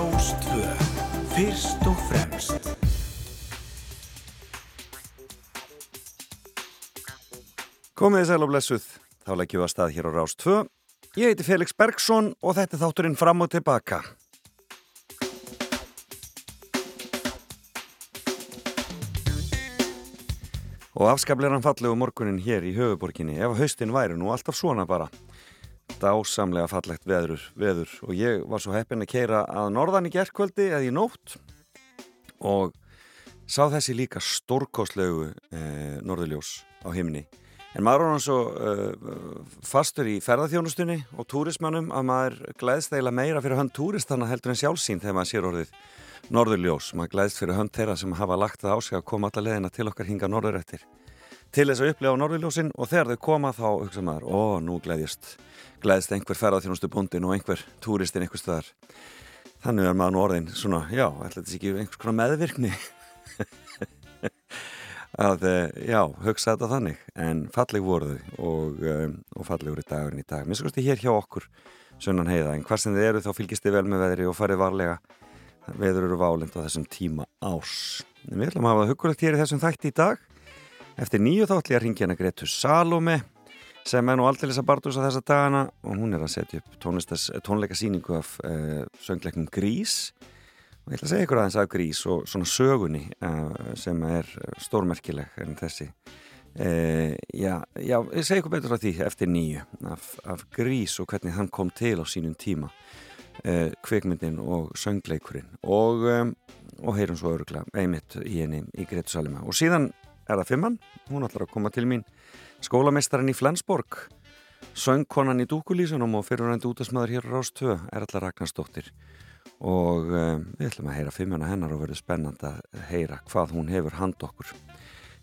Rástvö Fyrst og fremst Komið þið sæl og blessuð, þá leggjum við að stað hér á Rás 2. Ég heiti Felix Bergsson og þetta er þátturinn fram og tilbaka. Og afskaplega hann fallegu morgunin hér í höfuborginni, ef haustin væri nú alltaf svona bara. Dásamlega fallegt veður, veður og ég var svo heppin að keira að norðan í gerðkvöldi eða í nótt og sá þessi líka stórkostlegu eh, norðuljós á himni. En maður er hann svo uh, fastur í ferðarþjónustunni og túrismannum að maður glæðst eiginlega meira fyrir hönd túristana heldur en sjálfsín þegar maður sér orðið norðurljós. Maður glæðst fyrir hönd þeirra sem hafa lagt það á sig að koma alla leðina til okkar hinga norðurættir til þess að upplega norðurljósin og þegar þau koma þá hugsa maður, ó, nú glæðist, glæðist einhver ferðarþjónustu búndin og einhver túristin einhver stöðar. Þannig er maður nú orðin svona, já, ætla þetta ekki einhvers konar meðvirkni? Að eh, já, hugsa þetta þannig. En falleg voruð og, um, og fallegur í dagurinn í dag. Minnst skoðstu hér hjá okkur sunnan heiða. En hvað sem þið eru þá fylgist þið vel með veðri og farið varlega. Veður eru válind á þessum tíma ás en við ætlum að hafa hugulegt hér í þessum þætti í dag eftir nýju þáttli að ringja hana Gretu Salome sem er nú aldrei þess að barndúsa þessa dagana og hún er að setja upp tónleika síningu af uh, söngleiknum Grís. Og ég ætla að segja ykkur aðeins af grís og svona sögunni uh, sem er stórmerkileg en þessi. Uh, já, já, ég segja ykkur betur af því eftir nýju af, af grís og hvernig hann kom til á sínum tíma kvikmyndin og söngleikurinn. Og, um, og heyrum svo örugla einmitt í henni í Gretu Salima og síðan er það fimmann, hún ætlar að koma til mín. Skólamestarinn í Flensborg. Söngkonan í Dúkulísunum og fyrirvændi útasmaður hér á Rástöð er allar Ragnarsdóttir. Og um, við ætlum að heyra fimmuna hennar og verður spennand að heyra hvað hún hefur hand okkur.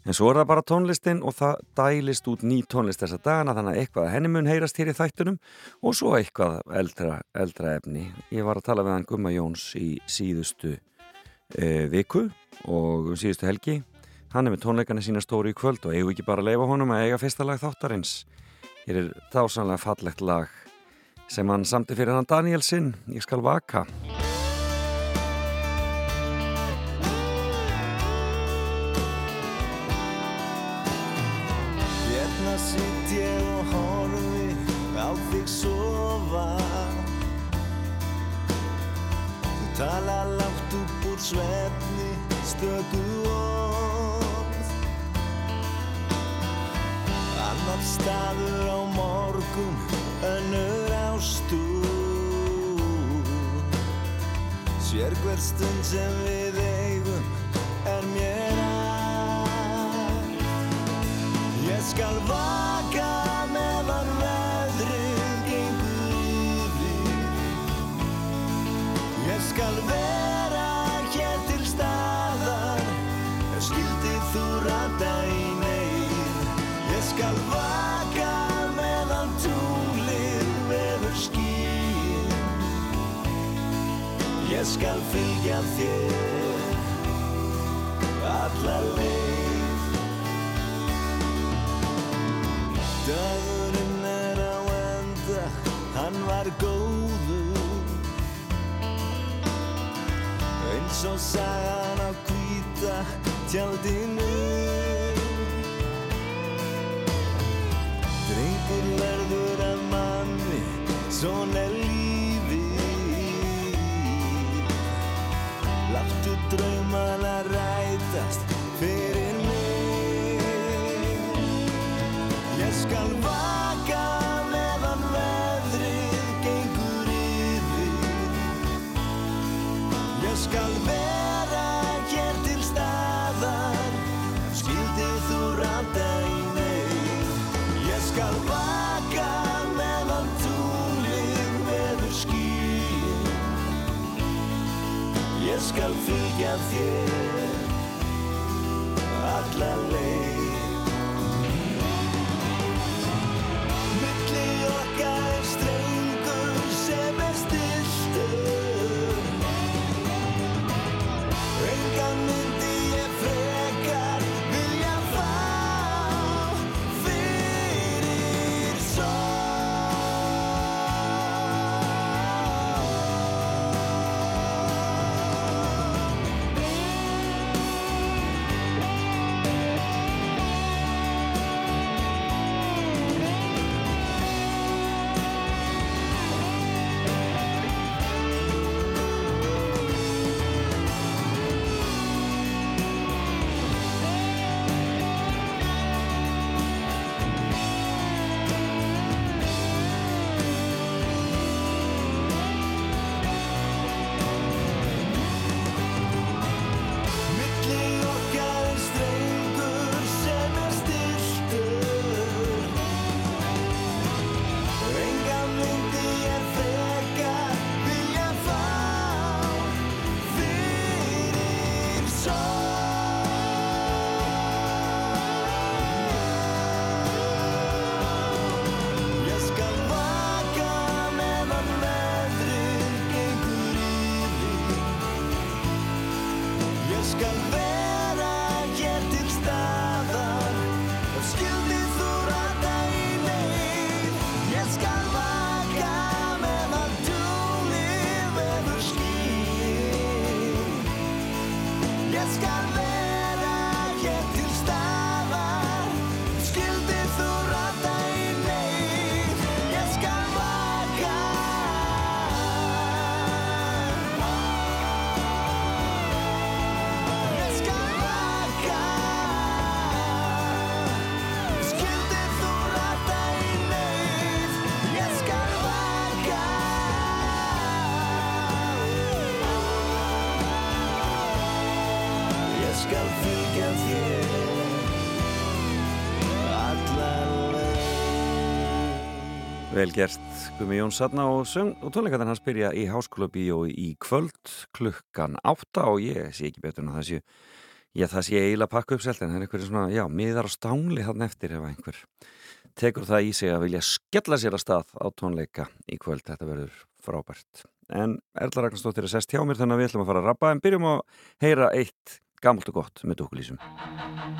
En svo er það bara tónlistin og það dælist út ný tónlist þessa dagana þannig að eitthvað henni mun heyrast hér í þættunum og svo eitthvað eldra, eldra efni. Ég var að tala við hann Gumma Jóns í síðustu uh, viku og um síðustu helgi hann er með tónleikana sína stóri í kvöld og eigum ekki bara að leifa honum að eiga fyrsta lag þáttarins. Hér er dásanlega fallegt lag sem hann samti fyrir hann Danielsson Ég skal vaka. Hérna sitt ég og horfi á þig sofa. Þú tala látt upp úr svefni stöku orð Annar staður á morgun önnur ástúr Sér hver stund sem við eigum er mér að. Ég skal vaka meðan veðrið gengur Ég skal vera Ég skal fylgja þér alla leið. Dagurinn er á enda, hann var góður. Eins og sagan á hvíta tjaldinu. Drengur verður af manni, svona er Láttu draumana rætast fylgja get to Vel gert, Gumi Jón Sarna og, og tónleikarnar hans byrja í Háskóla Bíó í kvöld klukkan átta og ég sé ekki betur en það sé, ég, það sé eiginlega pakka upp selt en það er einhverju svona, já, miðar á stángli hann eftir ef einhver tekur það í sig að vilja skella sér að stað á tónleika í kvöld, þetta verður frábært. En Erla Ragnarsdóttir er sest hjá mér þannig að við ætlum að fara að rappa en byrjum að heyra eitt gammalt og gott með dúkulísum. Já,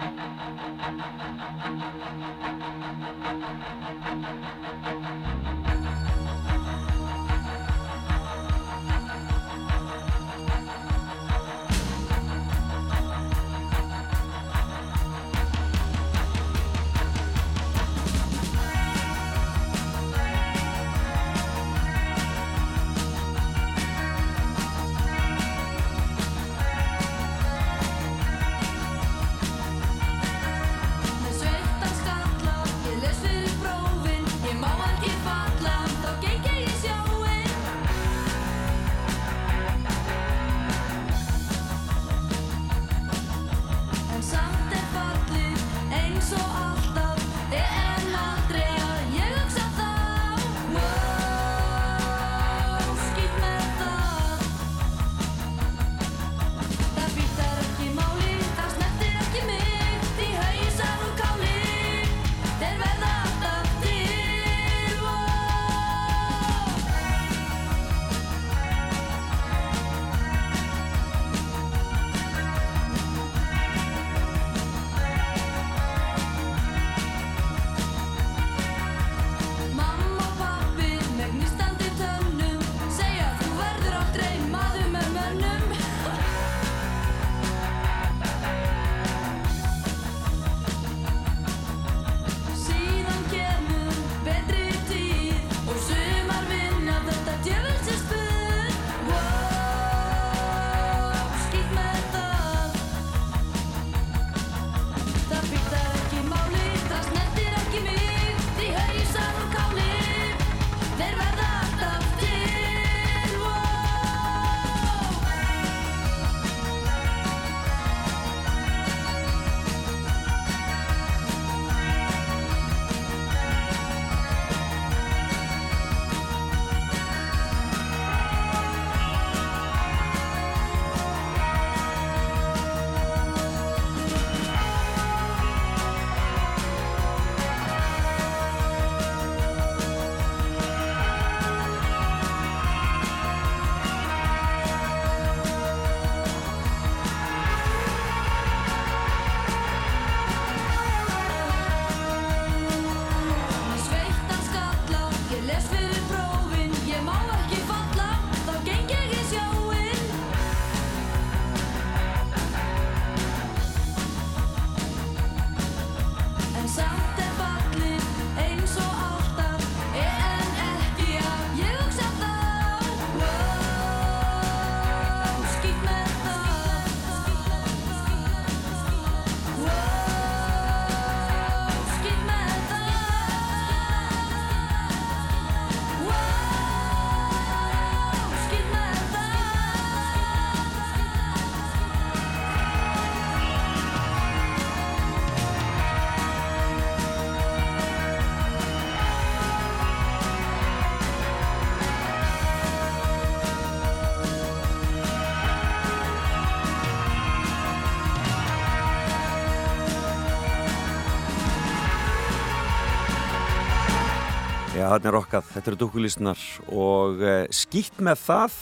þarna er okkað, þetta eru dúkulísnar og uh, skýtt með það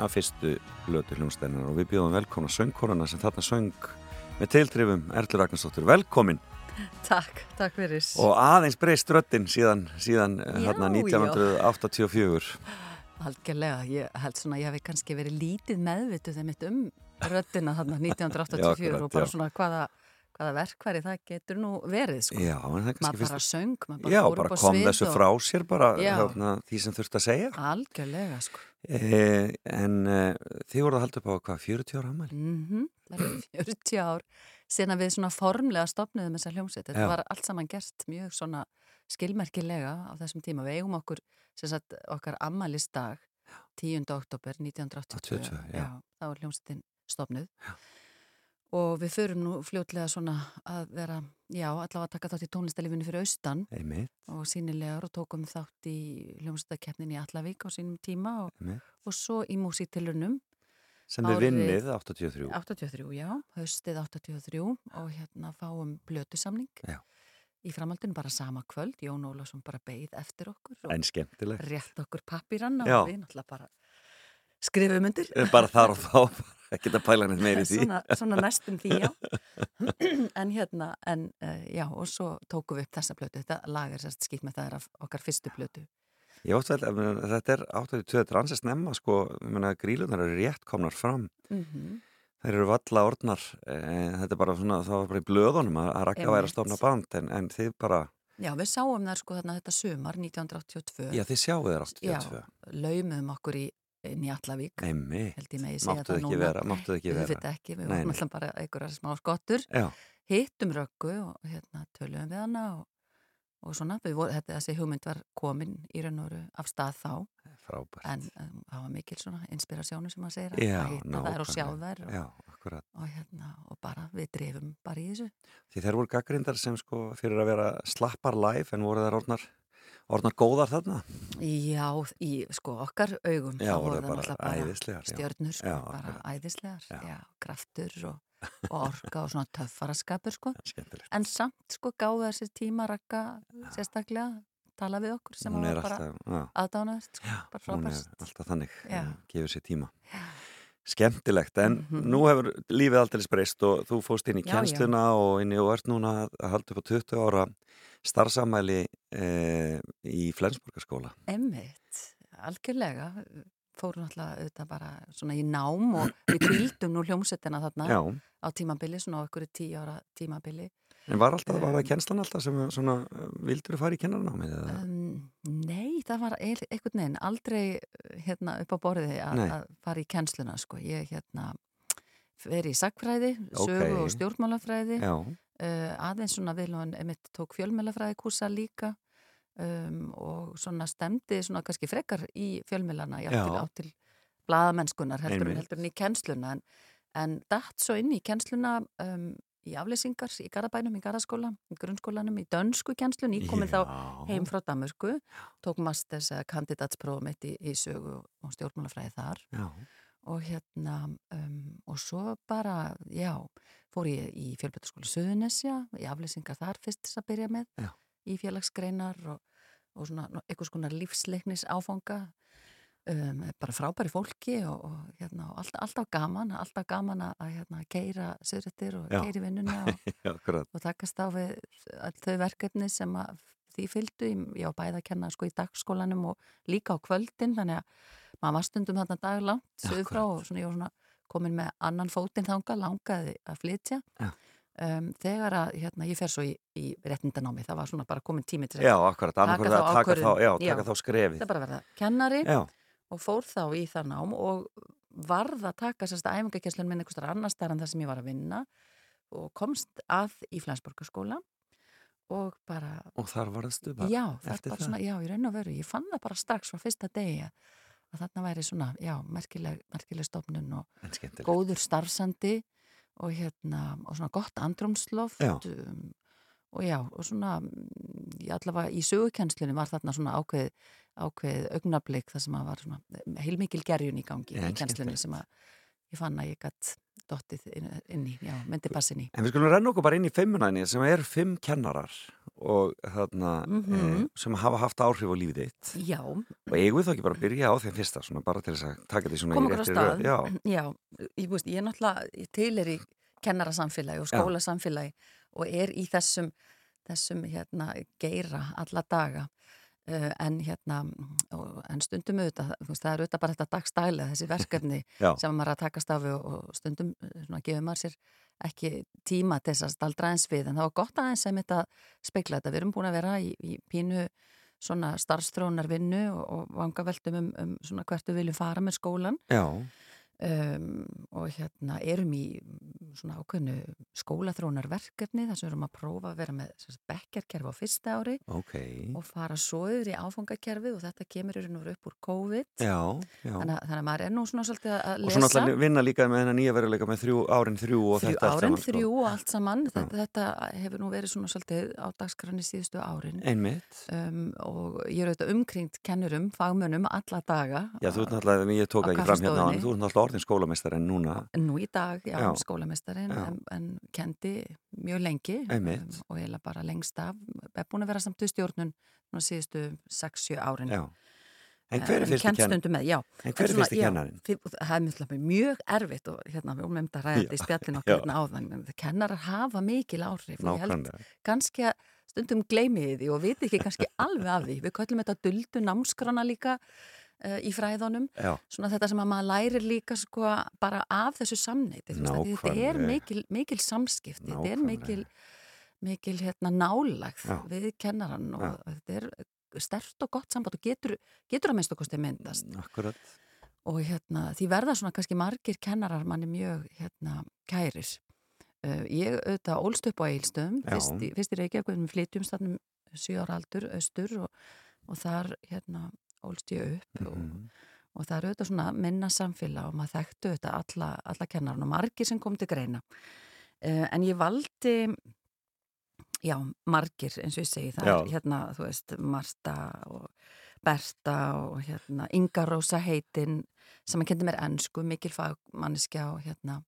að fyrstu blötu hljómsdeinar og við bjóðum velkomna söngkorana sem þarna söng með teildrifum Erlur Ragnarsdóttir, velkomin. Takk, takk fyrir. Og aðeins breyst röttin síðan, síðan já, þarna 1984 Algjörlega, ég held svona að ég hef kannski verið lítið meðvituð þeim mitt um röttina þarna 1984 já, akkurat, og bara svona hvaða hvaða verkværi það getur nú verið sko. Já, það fyrst bara söng, maður bara Já, fór bara upp á kom svið þessu og... frá sér bara hérna, því sem þurft að segja Algjörlega, sko eh, En eh, þið voruð að halda upp á hvað, 40 ára ammæli? Mm -hmm. Það er 40 ár síðan við svona formlega stopniðum þessa hljómsveit þetta Já. var allt saman gert mjög svona skilmerkilega á þessum tíma við eigum okkur, sem sagt, okkar ammælisdag 10. oktober 1982 82, já. þá er hljómsveitin stopnuð Já. Og við förum nú fljótlega svona að vera, já, allavega að taka þátt í tónlistalífinu fyrir austan Einmitt, og sínilegar og tókum þátt í hljómsættakeppnin í Allavík á sínum tíma og, og svo í músíktilunum Sem við vinnið 83. 83, já, haustið 83 og hérna fáum blötusamning Já. í framhaldinu bara sama kvöld, Jón Ólafsson bara beigð eftir okkur En skemmtilegt. rétt okkur pappiranna Já. og við náttúrulega bara skrifum undir. Bara þar og þá, ekki að pæla neitt meiri því. svona, svona næstum því, já. En hérna, en uh, já og svo tókum við upp þessa blötu þetta lag er sérst skýt með það er af okkar fyrstu blötu Ég ótt meina, þetta er 82, þetta er ansið snemma, sko, grílunar eru rétt komnar fram. mm Þeir eru valla orðnar, e, þetta er bara svona, það var bara í blöðunum að, að rakka væri að stofna band, en, en þið bara, Já, við sáum þar sko þarna þetta sumar 1982 já þið sjáu þeir 82. laumum okkur í, inn í Allavík Einmi, held ég megi segja máttu það ekki núna. vera, máttu ekki við vera. veit ekki, við vorum alltaf bara einhverjar smá skottur. Já, hittum röggu og hérna töluðum við hana og, og svona, við voru, þetta, þessi hugmynd var komin í raun og veru af stað þá. Frábært. en um, það var mikil svona inspirasjónu sem maður segir Já, að hitta þær og sjá þær og, Já, akkurat. og hérna, og bara við drefum bara í þessu. Því þeir voru gaggrindar sem sko fyrir að vera slappar live en voru þær orðnar, orðnar góðar þarna. Já, í sko okkar augum Já, þá voru það bara náttúrulega æðislegar. já. stjörnur sko, Já, bara æðislegar Já. kraftur og, og orka og svona töffaraskapur sko en samt sko gáðu þessi tíma rakka sérstaklega tala við okkur sem var bara aðdánaðist sko, bara hún frábært alltaf þannig gefur sér tíma skemmtilegt, en Mhm. nú hefur lífið aldrei breyst og þú fóst inn í kjensluna og inn í og ert núna að halda upp á 20 ára starfsamæli e, í Flensborgarskóla. Emmitt, algjörlega. Fórum alltaf auðvitað bara svona í nám og við kvildum nú hljómsettina þarna Já, á tímabili, svona á ykkur tíu ára tímabili. En var alltaf, var það Um, kjenslan alltaf sem svona, vildur þú fara í kennarnámið eða? um, Nei, það var eil- einhvern veginn aldrei hérna upp á borði að fara í kennsluna sko, ég hérna verið í sagfræði, Ok. sögu og stjórnmálafræði. Já, uh, aðeins svona vilun emitt tók fjölmjölafræði kursa líka um, og svona stemdi svona kannski frekar í fjölmjölana átt til, blaðamennskunar heldur, heldur en í kennsluna. En, en datt svo inn í kennsluna um, í aflýsingar í Garabænum, í Garaskóla, í grunnskólanum í dönsku kennslun, í komin þá Já. heim frá Danmörku, tók masters eða kandidatsprófum mitt í, í sögu og stjórnmálafræði þar. Já, og hérna um, og svo bara, já fór ég í fjölbjörnskóla Suðunesja í aflýsingar þar fyrst þess að byrja með Já. í félagsgreinar og, og svona einhvers konar lífsleiknis áfanga um, bara frábæri fólki og, og hérna, og alltaf, gaman alltaf gaman að hérna, keira söðrættir og Já. keira vinnuna og, og takast á við þau verkefni sem að því fylgdu, ég var bæði að kenna sko í dagskólanum og líka á kvöldin þannig að maður var stundum þarna daglangt söður frá og svona ég var svona komin með annan fótinn þanga, langaði að flytja Já. um, þegar að hérna, ég fer svo í, í réttindanámi það var svona bara komin tími til Já, akkurat, annarkvort þá að taka þá, já, taka þá skrefið þetta bara verða kennari Já, og fór þá í það nám og varð að taka sérst æfingakesslun minn einhvers þar annar starf en það sem ég var að vinna og komst að í Flensborgarskóla og bara og þar varðstu bara já, það eftir það. svona, já, í raun og veru ég fann það bara strax frá fyrsta degi að, að þarna væri svona, já, merkileg, merkileg stofnun og góður starfsandi og hérna, og svona gott andrumsloft um, og já, og svona mm, ég allavega í sögukennslunni var þarna svona ákveð, ákveð augnablik þar sem að var svona heilmikil gerjun í gangi Já, í skemmtilegt. sem að ég fann að ég gætt dottið inn, inn í, já, myndi passin í. En við skulum renna okkur bara inn í fimmunæni sem er fimm kennarar og þarna Mhm. e, sem hafa haft áhrif á lífið þitt. Já, og eigum við þá ekki bara að byrja á þeim fyrsta svona bara til þess að taka því svona koma okkur á stað. Já, Já, ég, veist, ég er náttúrulega til er í kennarasamfélagi og skólasamfélagi og er í þessum þessum hérna geira alla daga. Uh, en hérna og, en stundum auðvitað, það er auðvitað bara þetta dagstælega, þessi verkefni sem maður að takast og, og stundum eh, svona gefur maður sér ekki tíma þess að staldra eins við en það var gott aðeins sem þetta speikla þetta, við erum búin að vera í, í pínu svona starfstrónar vinnu og, og vangaveltum um, um svona hvert við viljum fara með skólan já, um, og hérna erum í svona ákveðnu skólaþrónarverkefni þar sem erum að prófa að vera með bekkjarkerfi á fyrsta ári Ok, og fara svo yfir í áfangakerfið og þetta kemur í raun og veru upp úr COVID. Já, já. þannig, að- þannig að maður er nú svona svolítið að Og lesa. svo náttúrulega vinna líka með hennar nýja veruleika með þrjú, árin þrjú og þrjú þetta allt árin, saman, sko. þrjú og allt saman. Þetta, þetta hefur nú verið svona svolítið á dagskrani síðustu árin. Einmitt. um, og ég er auðvitað umkringt kennurum, fagmönnum alla daga Já, náttúrulega, ég tók á orðin skólamestari en núna, nú í dag, já, Já. skólamestarin Já. en, en kendi mjög lengi Einmitt. og eiginlega bara lengst af er búin að vera samt við stjórnun svona síðustu 6-7 árin já. En hver er fyrsti kenn kennar? stundum með, já En hver er svona, fyrsti já, kennarinn? fyr- Það er mjög, mjög erfitt og hérna, við um ræða þetta í spjallin okkur já. hérna áðan en kennarar hafa mikil áhrif og ég held kannski að stundum gleymið því og viti ekki kannski alveg af því við köllum þetta duldu námskrana líka uh, í fræðunum. Já, svona þetta sem að maður lærir líka sko bara af þessu samneiti þetta er mikil, mikil samskipti þetta er mikil, mikil hérna, nálagð Já. við kennaran og Já. þetta er stert og gott samband og getur, getur að minnst okkur myndast. Akkurat. og hérna, því verða svona kannski margir kennarar manni mjög hérna, kæris uh, ég auðvitað ólst upp á Eilstöðum fyrst, í- Reykjavík við flytjum stannum sjö ára aldur, austur og, og þar hérna ólst ég upp og, Mhm. og það er auðvitað svona minna samfélag og maður þekktu auðvitað alla, alla kennaran og margir sem kom til greina. Uh, en ég valdi já, margir eins og ég segi það. Er hérna, þú veist, Marta og Berta og hérna Inga Rósa heitin sem að kendi mér ennsku, mikil fagmanniskja og hérna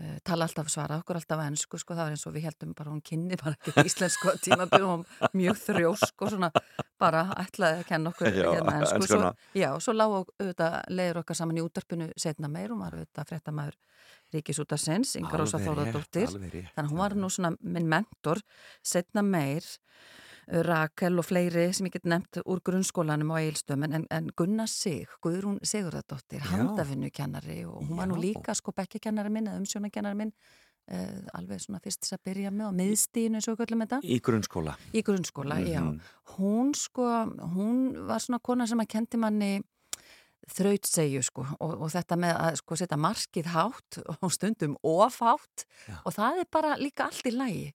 uh, tala alltaf svara okkur alltaf ennsku sko, það var eins og við heldum bara hún kynni bara ekki íslensku á tímabyrjum og mjög þrjósk og svona bara ætlaði að kenna okkur Já, hérna ennsku svo, já, svo lág auðvitað leiður okkar saman í útarpinu setna meir og maður auðvitað fréttamaður Ríkisútarsins, Inga Rósa Alveg rétt, Þóðardóttir alveg rétt, þannig að hún var nú svona minn mentor setna meir Rakel og fleiri sem ég get nefnt úr grunnskólanum á Eilstöðum en, en Gunnar Sig, Guðrún Sigurðardóttir handafinnukennari og hún var nú líka sko bekkjakennari minn eða umsjónakennari minn uh, alveg svona fyrst að byrja með á miðstíðinu eins og við köllum þetta. Í grunnskóla. í grunnskóla, Mhm. já hún sko, hún var svona kona sem að kendi manni þrautsegju sko og, og þetta með að sko setja markið hátt og stundum ofhátt og það er bara líka allt í lægi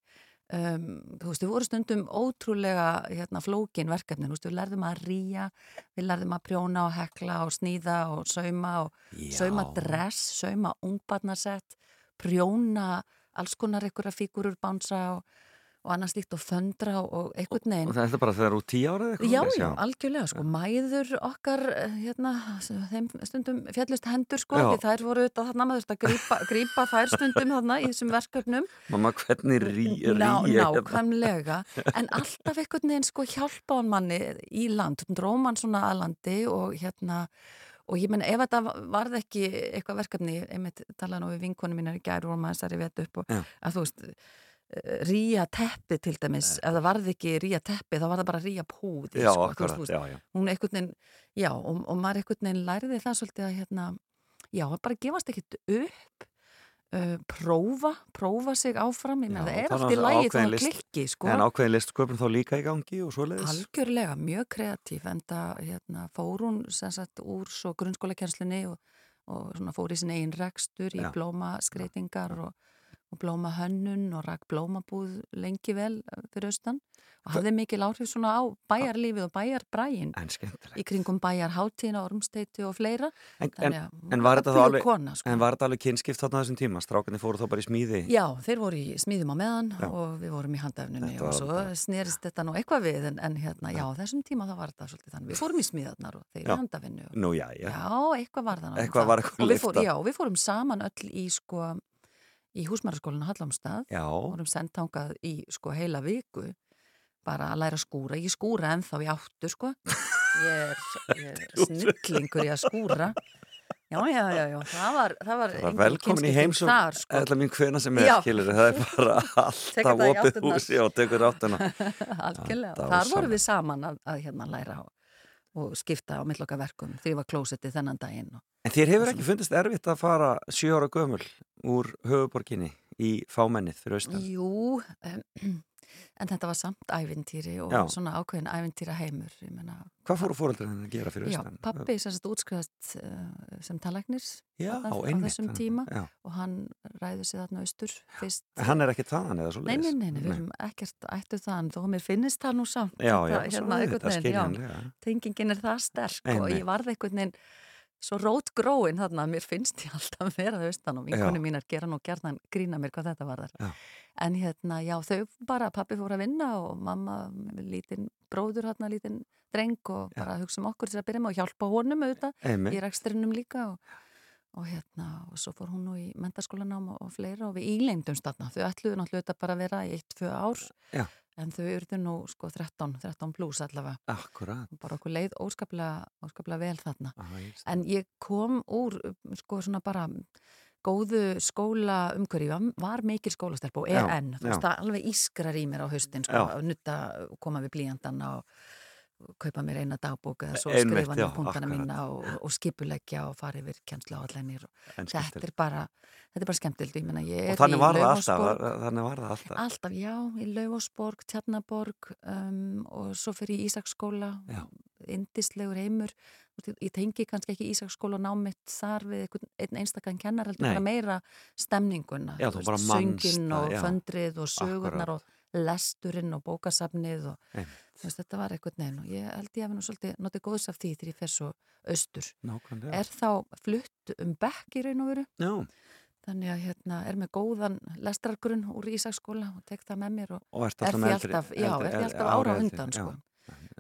um, þú veist, við vorum stundum ótrúlega hérna, flókin verkefnin, við lærðum að ríja við lærðum að prjóna og hekla og sníða og sauma og Já. sauma dress, sauma ungbarnasett prjóna alls konar einhverja fígurur bánsa og, og annars líkt og föndra og, einhvern veginn. Og þetta er bara þegar úr tíu árið eitthvað? Já, já, algjörlega, sko, mæður okkar, eh, hérna, þeim stundum fjallist hendur, sko, því þær voru auðvitað þarna, maður þurfti að grípa þær stundum þarna í þessum verkefnum. Mamma, hvernig rí, rí Ná, ég nákvæmlega, en alltaf einhvern veginn, sko, hjálpa hann manni í land, dróð mann svona að landi og hérna, og ég menn, ef þetta varð ekki eitthvað verkefni, einmitt talaði nú við vinkonum mínar í gæru og maður stærri vett upp og Já. að þú veist, eh, ríja teppi til dæmis, ef það varð ekki ríja teppi, þá var það bara ríja púði, Já, sko, akkurat, veist, já, já. hún einhvern veginn, já, og, og maður einhvern veginn læriði það svolítið að hérna, já, bara gefast ekkit upp, uh, prófa, prófa sig áfram, ég meina það er er allt í lægi ákveðin að list- klikki, sko. En ákveðin listsköpun þá líka í gangi og svoleiðis? Algjörlega, mjög kreatív, en það hérna, fór hún sem sagt úr svo grunnskólakernslunni og, og fór í sin eigin rekstur í blómaskreitingar og, og blómahönnun og rak blómabúð lengi vel eh, fyrir austan og hafði mikil áhrif svona á bæjarlífið og bæjarbræin í kringum bæjarháttíðina, ormsteiti og fleira. En, en, að hún en var þetta alveg, sko. var alveg kynskipt þarna þessum tíma? Strákarnir fóru þá bara í smíði? Já, þeir voru í smíðum á meðan Já. og við vorum í handafnunni og var svo bara- snerist þetta nú eitthvað við en, en hérna, já, þessum tíma þá var þetta svolítið þannig. Við fórum í smíðarnar og þeir í handafinnu. Og, já, já. eitthvað var var eitthvað og við fórum saman öll í sko, í húsmæraskólinu Hallamstað vorum sendt þangað í sko heila viku bara að læra að skúra. Ég skúra ennþá í áttu sko. Ég er, er snillingur í að skúra. Já, já, já, já, það var, það var það var velkomin í þar, sko. Ætla mín hvena sem er, Já. skilur það er bara alltaf opið húsi og tekur áttuna Algjörlega, þar vorum við saman að, að hérna læra og, og skipta á milloka verkum því var klósetti þennan daginn En þér hefur ekki fundist erfitt að fara sjö ára gömul úr höfuborginni í fámennið fyrir austan? Jú, um, en þetta var samt ævintýri og Já. svona ákveðin ævintýra heimur ég meina, Hvað fóru fóröldræðin að gera fyrir já, austan? pappi sem sagt útskrifast uh, sem talæknir Já, þarna á einmitt, þessum tíma. Já. og hann ræður sig þarna austur fyrst Hann er ekki þaðan eða svo Nei, nei, nei, nei, við erum ekkert ættu það þó mér finnist það nú samt Já, já, þetta, svo hérna, er þetta já, skiljanlega. tengingin er það sterk og ég varð einhvern veginn svo rótgróin þarna að mér finnst ég alltaf vera það austan og vinkonu mínar gera nú gerðan grína mér hvað þetta var þar Já. En hérna, já, þau bara pappi fór að vinna og mamma lítinn bróður hérna, lítinn dreng og bara hugsa um okkur til að byrja með og hjálpa honum auðvitað í reksturinnum líka og, og hérna, og svo fór hún nú í mentaskólanám og, og fleira og við ílengdumst þarna. Þau ætluðu náttúrulega bara að vera í eitt, tvö ár Já. en þau urðu nú sko 13, 13 pluss allavega. Akkurat. og bara okkur leið óskaplega, óskaplega vel þarna. Á, ég en ég kom úr sko svona bara góðu skóla umhverju, var, mikil skólastelp og er Já, enn, veist alveg ískrar í mér á haustin sko, að nutta, koma við blíjandana og kaupa mér eina dagbók eða svo Einmitt, skrifa niður punktana mína og, og skipuleggja og fara yfir kjenslu á En þetta er bara þetta er bara skemmtild, Og þannig var það alltaf, var- þannig var það alltaf. Alltaf, já, í Laufásborg, Tjarnaborg um, og svo fyrir Ísaksskóla, indislegur heimur. Veist, Ég tengi kannski ekki Ísaksskóla námitt þar við einhvern, einn einstakann kennar, heldur bara meira stemninguna. Já, þú bara Söngin og já. föndrið og sögurnar Akkurat. og lesturinn og bókasafnið og veist, þetta var einhvern veginn og ég held ég hef nú svolítið notið góðs af því þegar ég fer svo austur. Nákvæmlega. Er þá flutt um bekk í raun og veru? Já, Þannig að hérna er með góðan lestrargrunn úr Ísaksskóla og tek það með mér og og er því alltaf, alltaf ára undan, sko.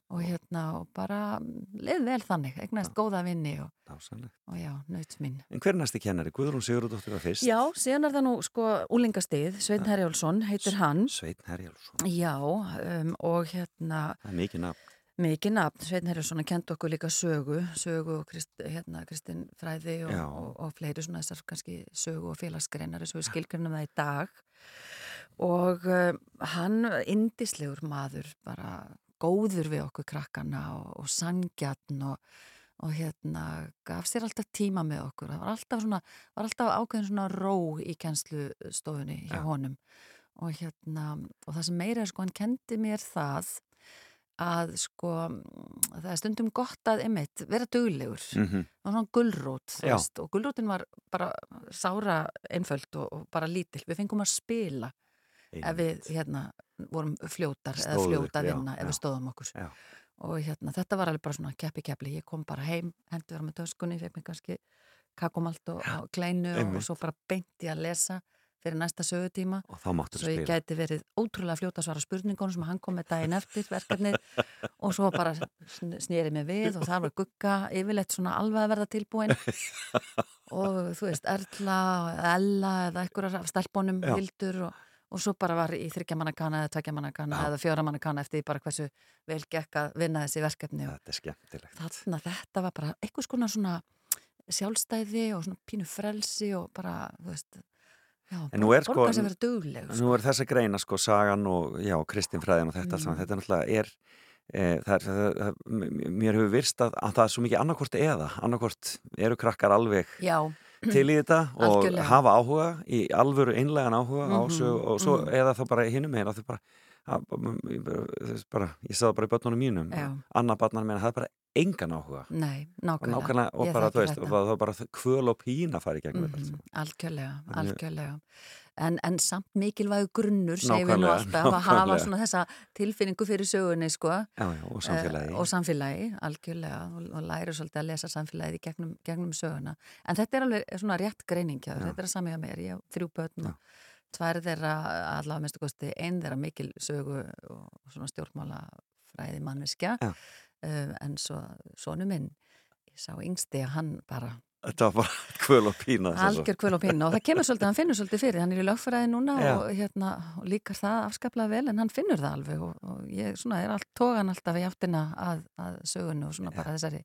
Og hérna, og bara leið vel þannig, eignast góða vinni og, og já, naut minn. En hver er næsti kennari? Guðrún Sigurðardóttir var fyrst. Já, síðan er það nú, sko, úlingastíð, Svein Herjálsson heitir hann. Sveinn Herjálsson. Já, um, og hérna, Það er mikið nafn. mikið nafn, Svein Herjálsson kent okkur líka sögu, sögu og Krist, hérna, Kristin Fræði og, og, og fleiri svona þessar kannski sögu og félagsgreinar eins og við skilgrunum það í dag og um, hann indislegur maður bara góður við okkur krakkana og, og sangjarn og, og hérna gaf sér alltaf tíma með okkur. Það var alltaf svona, var alltaf ákveðin svona ró í kennslustofunni hjá Já. honum. Og hérna og það sem meira er sko, hann kendi mér það að sko það er stundum gott að einmitt vera duglegur. Mm og svona Já. veist, og gulrótin var bara sára einföld og, og bara lítill. Við fengum að spila ef við hérna vorum fljótar eða Stóðu fljóta ykkur, já, vinna ef við stóðum okkur. Já. og hérna þetta var alveg bara svona keppi keppli ég kom bara heim, hendi vera með töskunni fekk mér kannski kakumalt og, og kleinu og, einmitt. og svo bara beinti að lesa fyrir næsta sögutíma. Og þá máttur svo ég gæti verið ótrúlega fljóta svara spurningunum sem hann kom með daginn eftir verkefnið. Og svo bara sn- sneri mig við og það var gugga yfirleitt svona alveg að verða tilbúin og þú veist Erla eða Ella eða einhverjar af stelpunum hildur og, og svo bara var í þryggjamanakana eða tveggjamanakana Já. eða fjóramanakana eftir því bara hversu vel gekk að vinna þessi verkefni Þetta er skemmtilegt. þarna þetta var bara einhvers konar svona sjálfstæði og svona pínu frelsi og bara, þú veist já, En nú er sko- dugleg Nú er þessa greina sko sagan og já, Kristín Fræðin og þetta allt Mm. þetta náttúrulega er e, það er, það, mér hefur virst að, að það er svo mikið annarkvort eða annarkvort eru krakkar alveg já, til í þetta og Algjörlega. hafa áhuga í alvöru einlegan áhuga á Mhm, sög og svo mhm. eða þá bara hinum meginn að þau bara, að, ég bara, bara ég sagði bara í börnunum mínum annar barnar meina það er bara engan áhuga nei, nákvæmlega, nákvæmlega og bara, þú veist, þetta. og það var bara kvöl og pína farið gegnum þetta allt Mhm, saman. algjörlega, algjörlega en, en samt mikilvægu grunnur segjum við nú alltaf að hafa svona þessa tilfinningu fyrir sögunni sko. Já, já, og samfélagi Eh, og samfélagi, algjörlega og, og læri svolítið að lesa samfélagið í gegnum, gegnum söguna, en þetta er alveg svona rétt greining, þetta er að samíða mér ég á þrjú börn og tvær þeirra allavega minnstu kosti, ein þeirra mikil sögu og svona stjórnmála fræði manneskja. Já. uh, en svo sonu minn ég sá yngsti að hann bara þetta var bara kvöl og pína algjör kvöl og pinna og það kemur svolítið, hann finnur svolítið fyrir. Hann er í lögfræði núna Já. og, hérna, og líkar það afskaplega vel en hann finnur það alveg og, og ég svona er allt tógan alltaf í áttina að, að sögunni og svona bara þessari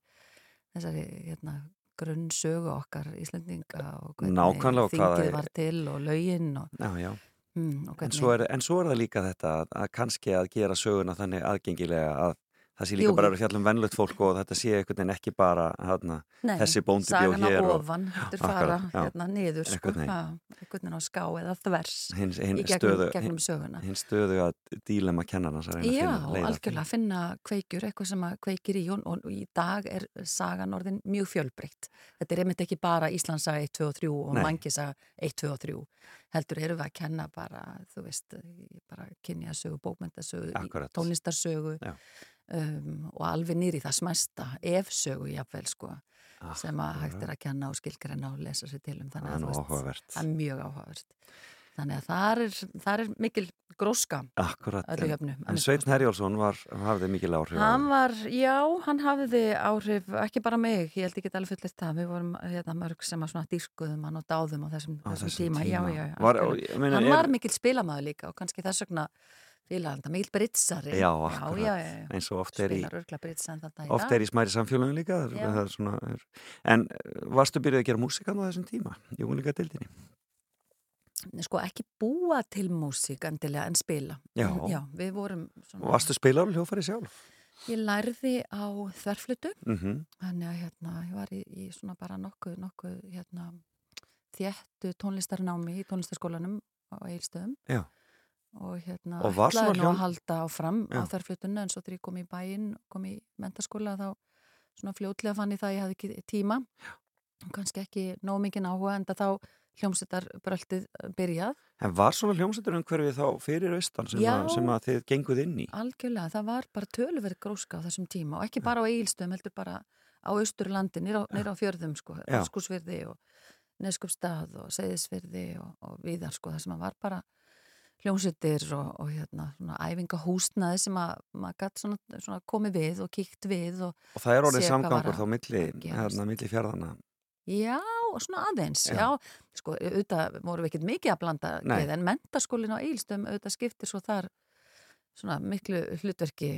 þessari hérna grunnsögu okkar Íslendinga og hvað þingið var til og lögin og, já, já. Mm, og En hvernig svo, er, en svo er það líka þetta að, að kannski að gera söguna þannig aðgengilega að það sé líka Jú, bara að fjallum vennlögt fólk og þetta sé einhvern veginn ekki bara hana, Nei, þessi bóndi bjó sagan hér og ofan, heldur akkurat, fara hérna niður sko, Einhvern veginn. á ská eða þvers hins, hinn í gegnum, stöðu, gegnum söguna hinn stöðu að dílema kennarnas að reyna Já, finna algjörlega, finna kveikjur, eitthvað sem að kveikir í og, og í dag er sagan orðin mjög fjölbreytt. Þetta er einmitt ekki bara Íslandsaga 1, 2 og 3 og. Mangisaga 1, 2 og 3. Heldur erum við að kenna bara, þú veist, bara kynjasögu, bókmyndasögu, í Akkurat. tónlistarsögu Já. Um, og alveg nýri það smæsta, efsögu jafnvel sko, Ah, sem að hægt er að kenna og skilgreina og lesa sér til um. Þannig að það er mjög áhugavert. Þannig að það er, það er mikil gróska Akkurat. öllu En, en kosti. Herjálsson var, hafði mikil áhrif Hann var, já, hann hafði áhrif, ekki bara mig, ég held ekki alveg fullist það, við vorum hérna mörg sem að dýrkuðum hann og dáðum á þessum, Á þessum, þessum tíma. já, já, já, Var, og, meina, hann er, var mikill spilamæður líka og kannski þess vegna fílaðan, mikil britsari. Já, akkurat. já, já, eins og oft er í oft er í smæri samfélagin líka það, það er svona, er, en eh, varstu byrjuð að gera músikan á þessum tíma í unglíka dildinni? Sko ekki búa til músík endilega en spila. Við vorum svona, varstu spilar og hljófari sjálf? ég lærði á þverflutu Mm Þannig að hérna, ég var í, í svona bara nokkuð, nokkuð hérna, þéttu tónlistarnámi í tónlistarskólanum á Eilstöðum Já. Og hérna Og ætlaði nú að halda áfram á Já. þarflutunni en svo þegar ég kom í bæinn, kom í mentaskóla þá svona fljótlega fann ég það að ég hafði ekki tíma og kannski ekki nóg mikið áhuga en þá hljómsveitar bröltið byrjað En var svona hljómsættur umhverfið þá fyrir austan sem, Já. sem að þið genguð inn í? algjörlega, það var bara tölverð gróska á þessum tíma og ekki bara á Eilstöðum heldur bara á Austurlandi, nýra á, fjörðum sko, Já. Skúsvirði og Neskupstað og Seyðisvirði og, og viðar sko, það sem að var bara hljómsveitir og, og hérna svona æfingahúsnaði sem að maður gætt svona, svona komið við og kíkt við og Og það er orðið samgangur þá milli, hérna, milli fjörðana. já, svona aðeins Já. já, sko, auðvitað vorum við ekkert mikið að blanda við, en mentaskólin á Eilstöðum auðvitað skiptir svo þar svona miklu hlutverki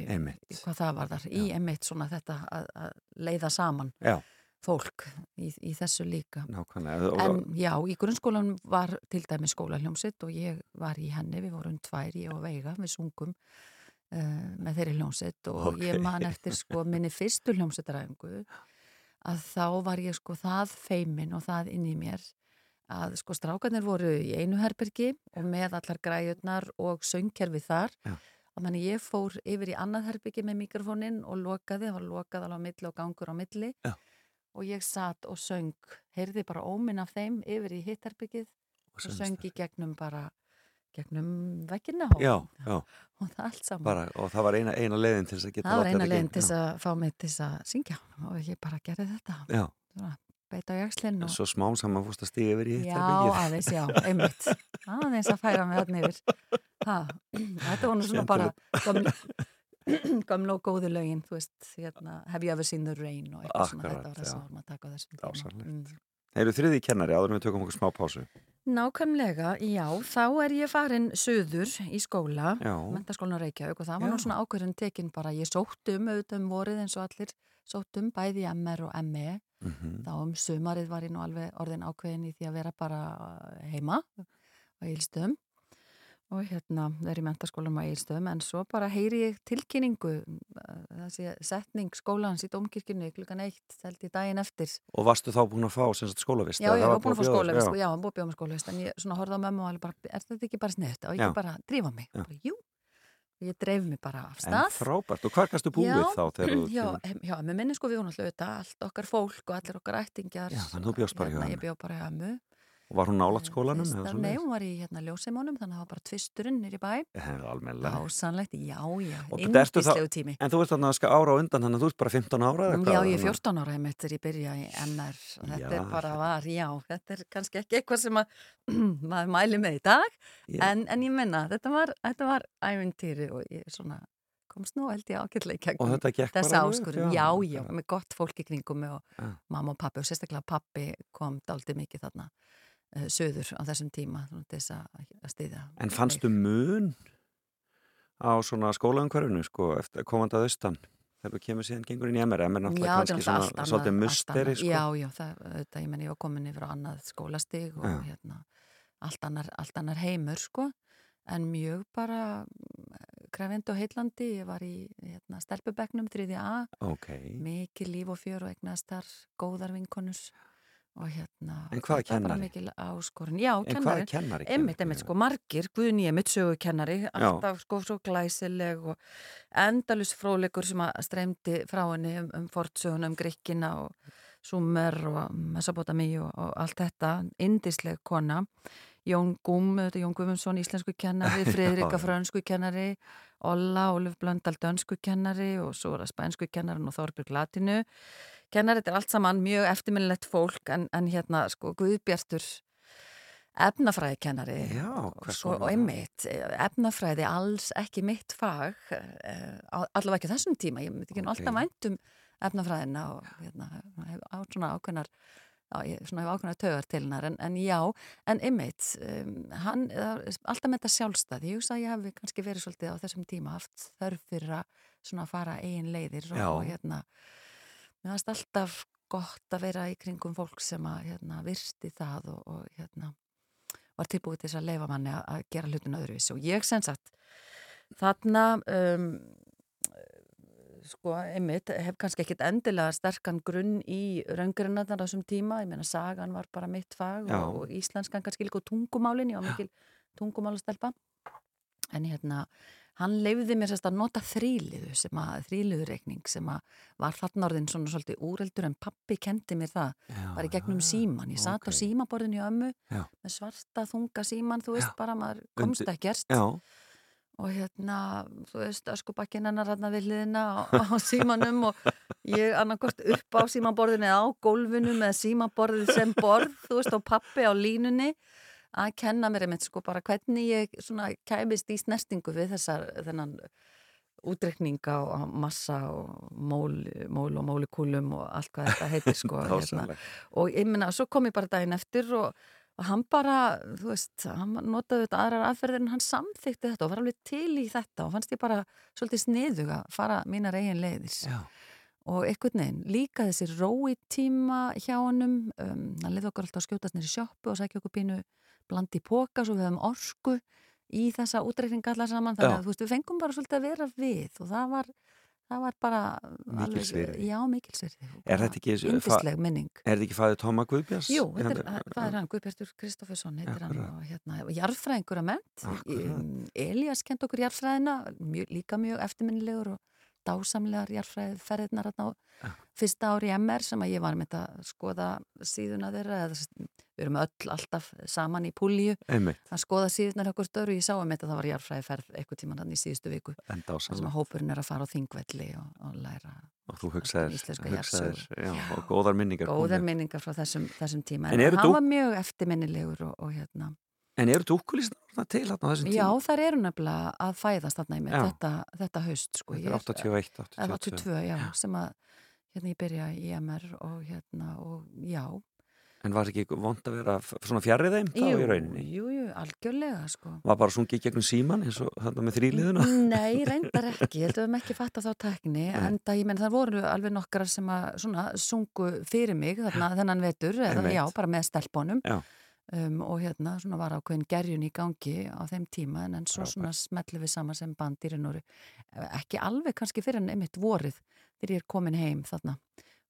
hvað það var þar, í emitt svona þetta að, að leiða saman. Já, fólk í, í þessu líka nákvæmlega. En já, í grunnskólan var til dæmi skólahljómsitt og ég var í henni, við vorum tvær, ég og Veiga við sungum uh, með þeirri hljómsitt og Ok. ég man eftir sko minni fyrstu hljómsittaræfingu að þá var ég sko það feimin og það inn í mér að sko strákarnir voru í einu herbergi og með allar græjurnar og söngkerfi þar Já. og manni ég fór yfir í annað herbergi með mikrofóninn og lokaði, það var lokað alveg á milli og gangur á milli Já. Og ég satt og söng, heyrði bara óminn af þeim yfir í hitt herbyggið og söngst söng í gegnum bara gegnum veggina og, og það allt saman. Bara, og það var eina, eina leiðin til þess að geta það var eina geng- til þess að fá mig til þess að syngja og ég bara gerði þetta. Já, beita á jakslinn og svo smám saman fúst að stíga yfir í hitt já, aðeins, já, einmitt. Aðeins að færa mig þarna yfir. Ha, þetta var nú svona bara gömlu og góðu lögin þú veist, hérna, have you ever seen the rain? og eitthvað svona, þetta var það sem vorum að taka á þessum Dásamlegt. Mm. Eru þriði kennari áður en við tökum okkur smá pásu? Nákvæmlega, já, þá er ég farin söður í skóla, Já. mentaskólan Reykjavík og það var nú svona ákvörðin tekin bara, ég sótt um auðvitað um vorið eins og allir sótt um bæði MR og ME, Mm þá um sumarið var ég nú alveg orðin ákveðin í því að vera bara heima á Ílstöðum og hérna verið í mentaskólanum á Ílstöðum en svo bara heyri ég tilkynningu uh, þessi setning skólans í Dómkirkjunni klukkan eitt held í daginn eftir. Og varstu þá búin að fá sagt, skólavist? Já, ég var búin að fá skólavist, já. já, hann búið að bjóða með skólavist en ég svona horfði á mömmu og alveg bara, er þetta ekki bara sniðt og Já. ég bara drífa mig, Já. bara, jú. Og ég dreif mig bara af En stað. frábært, og hvað kannstu búið Já, þá þegar já, em- já, með minni sko við hún alltaf allt okkar fólk og allir okkar ættingjar. Já, þannig þú bjóst var hún nálat skólanum? Nei, hún var í hérna ljósimónum þannig að það var bara tvisturinn nýri bæ Það almennilega. Ásannlegt, já, já, indislegu tími En þú veist þannig að ska ára á undan, þannig að þú ert bara 15 ára eða Já, hvað? ég er Þannig að- 14 ára einmitt þegar ég byrja í MR þetta Já, er bara var, já, þetta er kannski ekki eitthvað sem að maður mæli með í dag Ég- en, en ég menna, þetta var, þetta var ævintýri og ég svona komst nú held ég ágætlega í bara vel, áskurinn, já, já, með gott fólk í kringum og Já. mamma og pappi og sérstaklega pappi kom daldið mikið þarna söður á þessum tíma þess að, að styðja En fannstu mun á svona skólaumhverfinu, sko, eftir komandi að austan? Þegar þú kemur síðan gengur inn í MR, MR Já, náttúrulega er kannski svona annað, svolítið musteri, sko. Já, já, það, þetta, ég menn ég var komin yfir á annað skólastig og Já. hérna allt annar, allt annar heimur, sko en mjög bara mm, krefindi og heitlandi, ég var í hérna, stelpubegnum 3A, ok. mikið líf og fjör og eignast þar góðar vinkonus og hérna En er bara kennari? já, En hvaða kennari. kennari? Emmitt, emmitt, sko, margir, Guðni Emmitt sögukennari, alltaf sko svo glæsileg og endalus fróðleikur sem að streymdi frá henni um, um fortsögun, um Gríkina og Sumer og Mesopotami og, og allt þetta, indisleg kona. Jón Gúm, er Jón Guðmundsson íslensku kennari, Friðrika frönsku kennari Olla, Óluf Blöndal dönsku kennari og svo er það spænsku kennarin og Þorbjörg Latinu kennari, þetta er allt saman mjög eftirminnilegt fólk en, en hérna sko Guðbjartur efnafræðikennari Já, konar? og einmitt, eh, efnafræði alls ekki mitt fag á- allavega ekki þessum tíma ég myndi ekki nú Ok. alltaf vænt um efnafræðina og hérna, hef á svona ákveðnar já, ég svona hef ákveðnar taugar til hennar en, en já, en einmitt um, hann, er alltaf með þetta sjálfstæð ég hugsa að ég hef kannski verið svolítið á þessum tíma haft þörf fyrir að svona fara eigin leiðir og, og hérna mér fannst alltaf gott að vera í kringum fólk sem að hérna, virti það og, og hérna var tilbúið til þess að leifa manni að, að gera hlutin öðruvísi. Og ég sem sagt þarna um, sko, einmitt, hef kannski ekkit endilega sterkan grunn í raungurinn þar á þessum tíma, ég meina sagan var bara mitt fag Já. og, og íslenskan kannski líka og tungumálin, ég var mikil tungumálastelpa en hérna hann leifði mér sérst að nota þrýliðu sem að, þrýliðureikning sem að var þarna orðin svona svolítið úreldur en pappi kendi mér það. Já, bara í gegnum já, síman, ég satt ok. á símaborðinu í ömmu Já. með svarta þunga síman, þú veist bara maður komst ekkert. Og hérna, þú veist, öskubakkin hennar hérna við hliðina á, á símanum og ég annarkort upp á símaborðinu eða á gólfinu með símaborðið sem borð, þú veist, og pappi á línunni að kenna mér einmitt sko bara hvernig ég svona kæmist í snertingu við þessar, þennan útrekninga og massa og mól, mól og mólekúlum og allt hvað þetta heitir sko hérna. og ég minna, svo kom ég bara daginn eftir og, og hann bara, þú veist hann notaði þetta aðrar aðferðir en hann samþykti þetta og var alveg til í þetta og fannst ég bara svolítið sniðug að fara mínar eigin leiðis Já, og einhvern veginn, líka þessi rói tíma hjá honum um, hann leiði okkur alltaf að skjótast nýri sjoppu og sækja okkur pínu blandi póka svo við höfum orku í þessa útreikninga allar saman, þannig Já. að þú veist, við fengum bara svolítið að vera við og það var það var bara Mikilsvirði. Já, mikilsvirði Er þetta ekki- ekki fæðið Tóma Guðbjörns? Jú, þetta er, hann? Guðbjartur Kristoffersson heitir hann og hérna, jarðfræðingur að ment. Elias kent okkur jarðfræðina, mjög, líka mjög eftirminnilegur og dásamlegar jarðfræðferðirnar hérna á fyrsta ári MR sem að ég var með að skoða síðuna þeirra, eða við erum öll alltaf saman í púlíu að skoða síðunar okkur störu, ég sá um þetta það var jarðfræðiferð eitthvað tíman hann í síðustu viku sem að hópurinn er að fara á þingvelli og, og læra Og þú hugsaðir, og góðar minningar. góðar minningar frá þessum, þessum tíma. En en, hann dúk- var mjög eftirminnilegur og, og hérna En eru dúkkulísnar til þarna þessum Já, tíma? þar eru nefnilega að fæðast þarna í mig Já. þetta, þetta haust sko. Þetta er 81, er 82. 82, já, sem að hérna ég byrja í MR og hérna og já En var ekki vond að vera svona fjarrið þeim þá í rauninni? jú, jú, algjörlega sko Var bara sungið gegnum síman eins og þarna með þrýliðuna? Nei, reyndar ekki, ég held að við höfum ekki fatta þá tekni, en það, ég menn það voru alveg nokkrar sem að svona sungu fyrir mig þarna þennan vetur, eða já, bara með stelpunum Já. Um, og hérna svona var ákveðin gerjun í gangi á þeim tíma en, en svo Frábært. svona smetlu við saman sem bandýrin og ekki alveg kannski fyrir en einmitt vorið þegar ég er komin heim þarna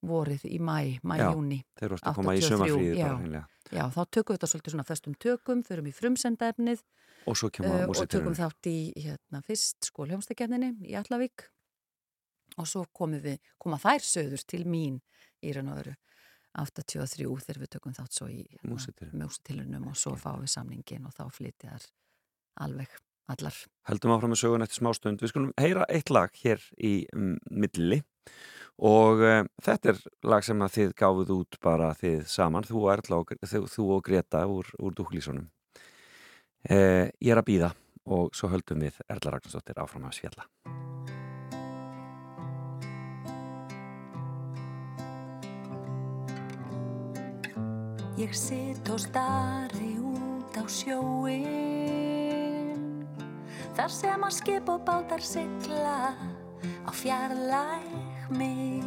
vorið í mæ, mæ, Já. júni Þeir eru að koma í 83, sömafríði já. já, þá tökum við þetta svolítið svona föstum tökum, förum í frumsendaefnið Og uh, og tökum þátt í hérna, fyrst skólhjómstakefninni í Allavík og svo komum við, koma þær söður til mín í raun og öru 83 þegar við tökum þátt svo í Músítilraunum. músitilunum og svo fáum við samningin og þá flytja þær alveg allar. Heldum áfram með sögun eftir smástund. Við skulum heyra eitt lag hér í mm, milli og uh, þetta er lag sem að þið gáfuð út bara þið saman, þú og Erla og, þú, þú og Greta úr, úr dúklísunum. Uh, ég er að býða og svo höldum við Erla Ragnarsdóttir áfram að svjalla. Ég sitt og stari út á sjóin Þar sem að skip og bátar sigla á fjarlæg mig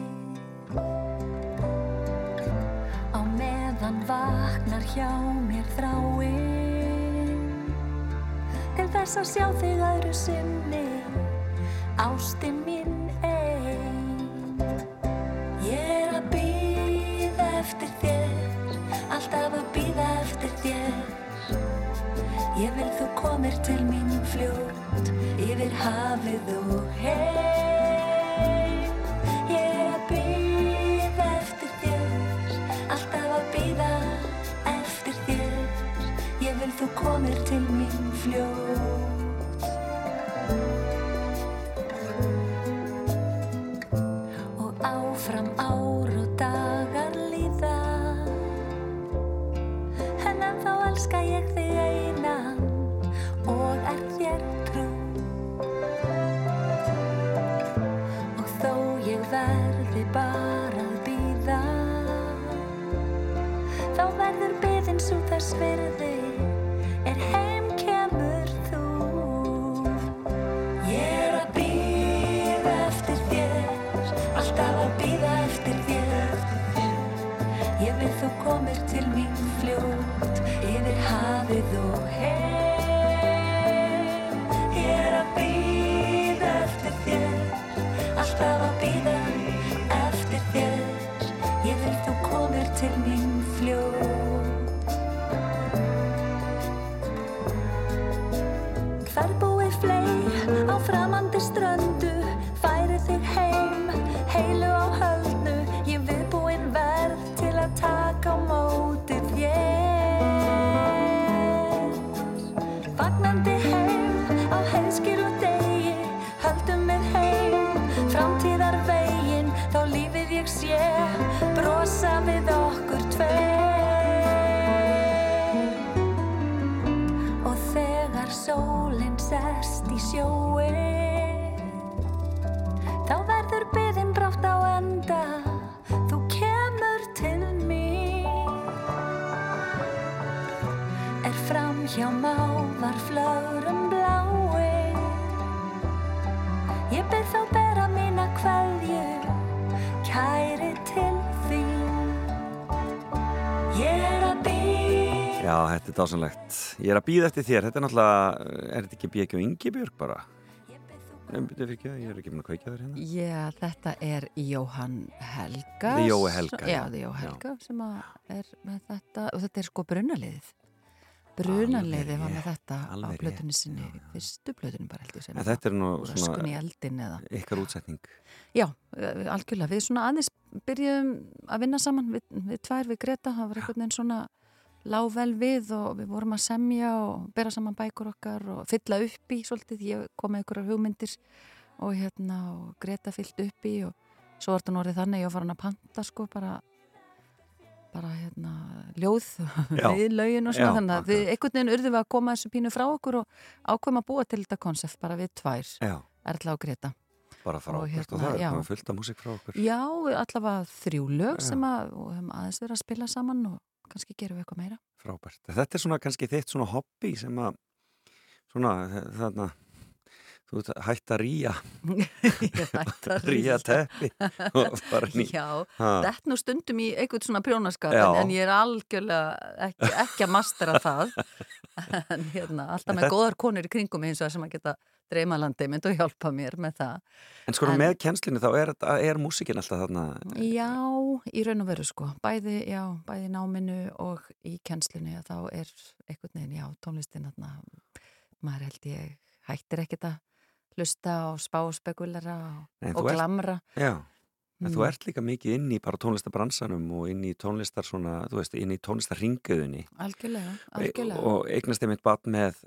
Á meðan vaknar hjá mér þráin. Til þess að sjá þig öðru sinni. Ásti mín Alltaf að býða eftir þér. Ég vil þú komir til mín fljótt Yfir hafið og heim Ég er að býða eftir þér Alltaf að býða eftir þér. Ég vil þú komir til mín fljótt þá bera mína kveðju Kæri til þín Ég er að býð Já, þetta er dásanlegt. Ég er að býða eftir þér. Þetta er náttúrulega, er þetta ekki Björk og Ingibjörg bara? Nei, byrju fyrir ekki, ég er ekki með að kveikja þér hérna. Já, þetta er Jóhann Helga Jói Helga, Já, já. The Jói Helga sem að er með þetta og þetta er sko brunaliðið Brunaliðið var með þetta á plötunni sinni já, já. fyrstu plötunni bara held ég sem þetta er nú svona ykkar útsetning. Já, eh, algjörlega, við svona aðeins byrjuðum að vinna saman við, við tvær, við Greta, það var einhvern veginn svona lág vel við og við vorum að semja og bera saman bækur okkar og fylla upp í svolítið, ég kom með einhverjar hugmyndir og hérna og Greta fyllt upp í og svo var þetta nú orðið þannig að ég var farin að panta sko bara bara hérna ljóð við lögin og svona Já, þannig að við einhvern veginn urðum við að koma þessu pínu frá okkur og ákveðum að búa til þetta konsept bara við tvær, Erla og Greta bara frábært og, hérna, það er fullt af músík frá okkur. Já, allavega þrjú lög Já. sem að, aðeins verið að spila saman og kannski gerum við eitthvað meira. Frábært. Þetta er svona kannski þitt svona hobby sem að svona þarna þú ert hætt að ríja. Ég ætti að ríja teppi Já, þetta nú stundum í einhvern svona prjónaskap en, en ég er algjörlega ekki, ekki að mastera það. En hérna, alltaf með góðar konur í kringum eins og sem að geta dreymalandi mynd og hjálpa mér með það. En sko En- með kjenslinu þá er, þetta- er músíkin alltaf þarna? Já, í raun og veru sko, bæði, já, bæði náminu og í að þá er einhvern veginn, já, tónlistin þarna, maður held ég hættir ekkert að hlusta og spá og spekulera Nei, og, og glamra. Já, en þú Mm. ert líka mikið inn í bara tónlistarbransanum og inn í tónlistar svona, þú veist, inn í tónlistarringuðunni Algjörlega, algjörlega. og eignast einmitt bat með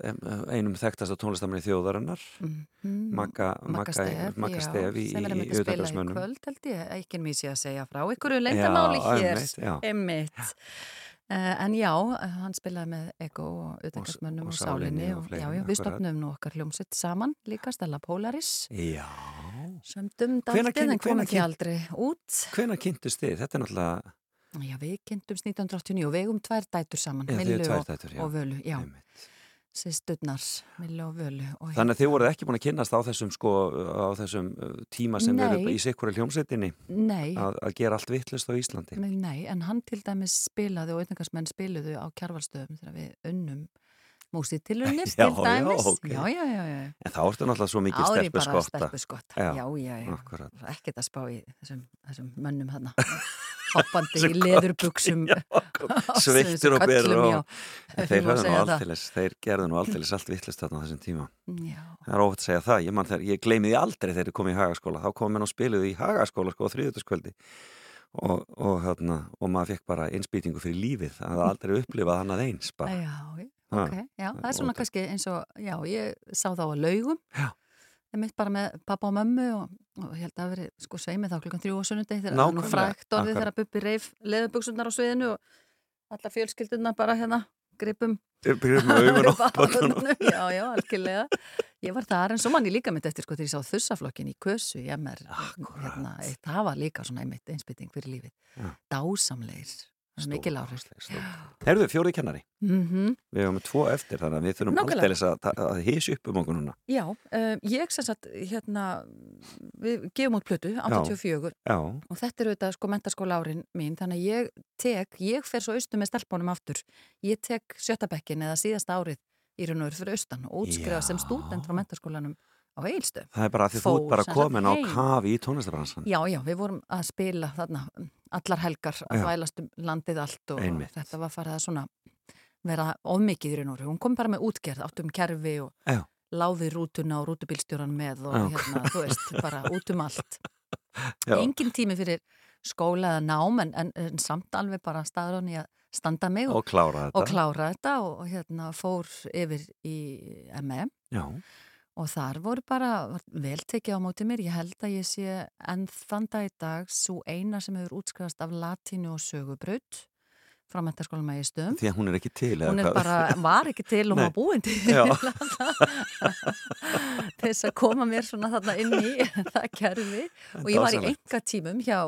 einum þekktasta tónlistarmanni þjóðarinnar Mhm. Magga, Stef, já, í, sem er einmitt að spila í kvöld held ég, ekki mér sé að segja frá ykkur leyndamáli hér, einmitt, já. einmitt Uh, en já, uh, hann spilaði með Ego og utengarsmönnum og og, Sálinni Sálinni og og, já, já, við stopnum nú okkar hljómsveit saman líka Stella Polaris. Já, sömdum Hvenær daldið kynni- en því kyn- aldrei út. Hvenær kynntust þið? Þetta er náttúrulega Já, við kynntumst 1989 og við eigum tvær dætur saman, Millu og, og Völu já, einmitt. Sýsturnar, Millu og Völu og Þannig að þið voruð ekki búin að kynnast á þessum sko, á þessum uh, tíma sem verður í sikkura hljómsveitinni Nei, að, að gera allt vittlust á Íslandi nei, en hann til dæmis spilaði og auðvitaðsmenn spiluðu á kjarvalstöðum þegar við unnum músitilunir Já, til dæmis. já, ok. já, já. En þá ertu náttúrulega svo mikið Ári stelpu bara skotta. stelpu skotta. Já, Já, já. Ekkert að spá í þessum, þessum mönnum þarna. Hoppandi í leðurbuksum. Sveittur og byrður og Þeir þeir höfðu nú aldeilis, þeir gerðu nú aldeilis allt vittlist þarna þessum tíma. Já, Það er óvægt að segja það. Ég, þegar, ég gleymi því aldrei þegar ég kom í hagaskóla. Þá kom mér og spiluði í hagaskóla sko á þriðutaskvöldi og, og, hérna, og maður fekk bara innspýtingu fyrir lífið. Það hafði aldrei upplifað hann að eins bara. já, já, Ha, ok. Já, það er er svona kannski eins og, já, ég sá þá að laugum. Já. Ég mitt bara með pappa og mömmu og, og ég held að það veri sko sveimið þá klukkan þrjú og sunnudegi þegar það nú frækt orðið þegar Bubbi reif leðubuksunar á sviðinu og allar fjölskylduna bara hérna gripum. Já, já, algjörlega. Ég var þar en svo mann ég líka mitt eftir sko þegar ég sá þussaflokkin í Kösu í MR. Hérna, það var líka svona einmitt einsbytting fyrir lífið. Dásamleir. Mikil áhrif. Herðu, fjórið kennari. Mm Við hefum tvo eftir þannig að við þurfum aldeilis að, að, hísi upp um okkur núna. Já, um, ég sem sagt, hérna, við gefum út plötu, 84, Já, og þetta er auðvitað sko mentaskóla árin mín, þannig að ég tek, ég fer svo austum með stelpunum aftur, ég tek sjötabekkin eða síðasta árið í raun og veru fyrir austan og útskrifa sem stúdent frá mentaskólanum á Eilstöð. það er bara því þú ert bara komin á kafi í tónlistabransan. Já, já, við vorum að spila þarna um, allar helgar að Já. þvælast um landið allt og Einmitt. þetta var farið að svona vera ofmikið í raun og veru. Hún kom bara með útgerð, áttum kerfi og Já. láði rútuna og rútubílstjóran með og Já. hérna, þú veist, bara út um allt. Já. Engin tími fyrir skóla eða nám en, en, en samt alveg bara staður hann í að standa mig og, Og klára þetta. og og, hérna fór yfir í ME Já, og þar voru bara vel tekið á móti mér. Ég held að ég sé enn þann dag í dag svo eina sem hefur útskrifast af latínu og sögubraut frá stöðum. því að hún er ekki til eða Hún er bara, var ekki til og maður búin til. Þess að koma mér svona þarna inn í það kerfi. Og ég var í enga tímum hjá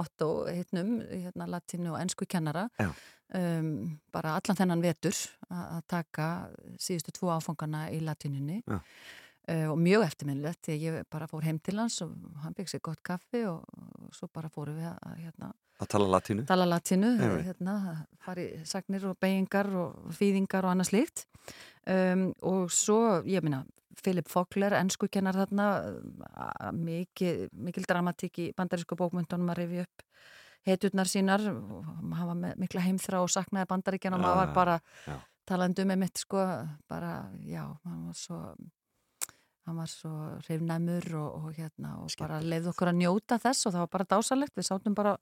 Otto hittnum, hérna latinu og ennsku kennara um, bara allan þennan vetur að taka síðustu tvo áfangana í latinunni Já. Uh, og mjög eftirminnlegt því að ég bara fór heim til hans og hann byggði sér gott kaffi og, og svo bara fórum við að hérna Að tala latínu? tala latinu, Einmitt. hérna, fari sagnir og beigingar og þýðingar og annað slíkt um, og svo, ég minna Philip Fogler, ennskukennar þarna mikil, mikil dramatík í bandarísku bókmyndunum að rifja upp hetjurnar sínar og hann var með mikla heimþrá og saknaði bandaríkjan og maður var bara já. talandi um mitt sko, bara, já, hann var svo hann var svo hrifnæmur og, og hérna og bara leiði okkur að njóta þess og það var bara dásalegt, við sátum bara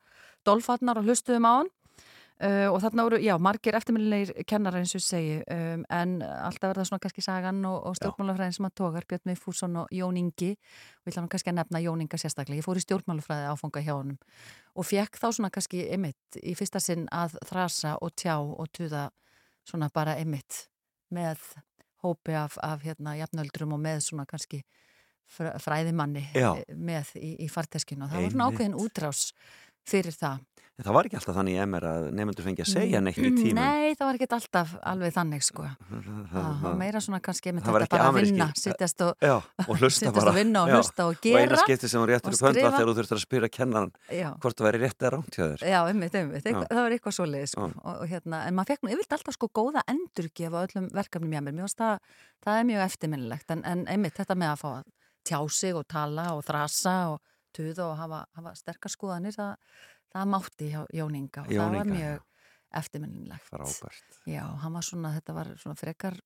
dolfatnar og hlustuðum á hann. Uh, og þarna voru, já, margir eftirminnilegir kennar eins og segi, um, en alltaf verða svona kannski sagan og, og stjórnmálafræðin sem að tókar, Björn Meifússon og Jón Ingi. Og ég ætla nú kannski að nefna Jón Inga sérstaklega, ég fór í stjórnmálafræði áfanga hjá honum og fekk þá svona kannski einmitt í fyrsta sinn að þrasa og tjá og tuða svona bara einmitt með hópi af, af hérna jafnöldrum og með svona kannski fr- fræðimanni Já. eh, með í, í farteskinu og það var svona ákveðin útrás fyrir það. En það var ekki alltaf þannig í MR að nefndur fengi að segja neitt í tímum. Nei, það var ekki alltaf alveg þannig sko. Það var meira svona kannski með þetta bara að vinna, sittjast og, Já, og hlusta sittast og vinna og Já. hlusta og Og eina gera. skipti sem hún réttur upp hönd var skrifa. þegar þú þurftur að spyrja kennaran Já. hvort það væri rétt eða rámt hjá þér. Já, einmitt, einmitt, Eitthvað, það var eitthvað svoleiðis sko. Já. og, og hérna, en maður fekk nú yfirlt alltaf sko góða endurgef á öllum verkefnum hjá mér, mér finnst það, það er mjög eftirminnilegt, en, en einmitt þetta með að fá að tjá sig og tala og þrasa og tuða og hafa, hafa sterkar skoðanir, það, það mátti hjá Jóninga og Jón það var mjög eftirminnilegt. Frábært. Já, hann var svona, þetta var svona frekar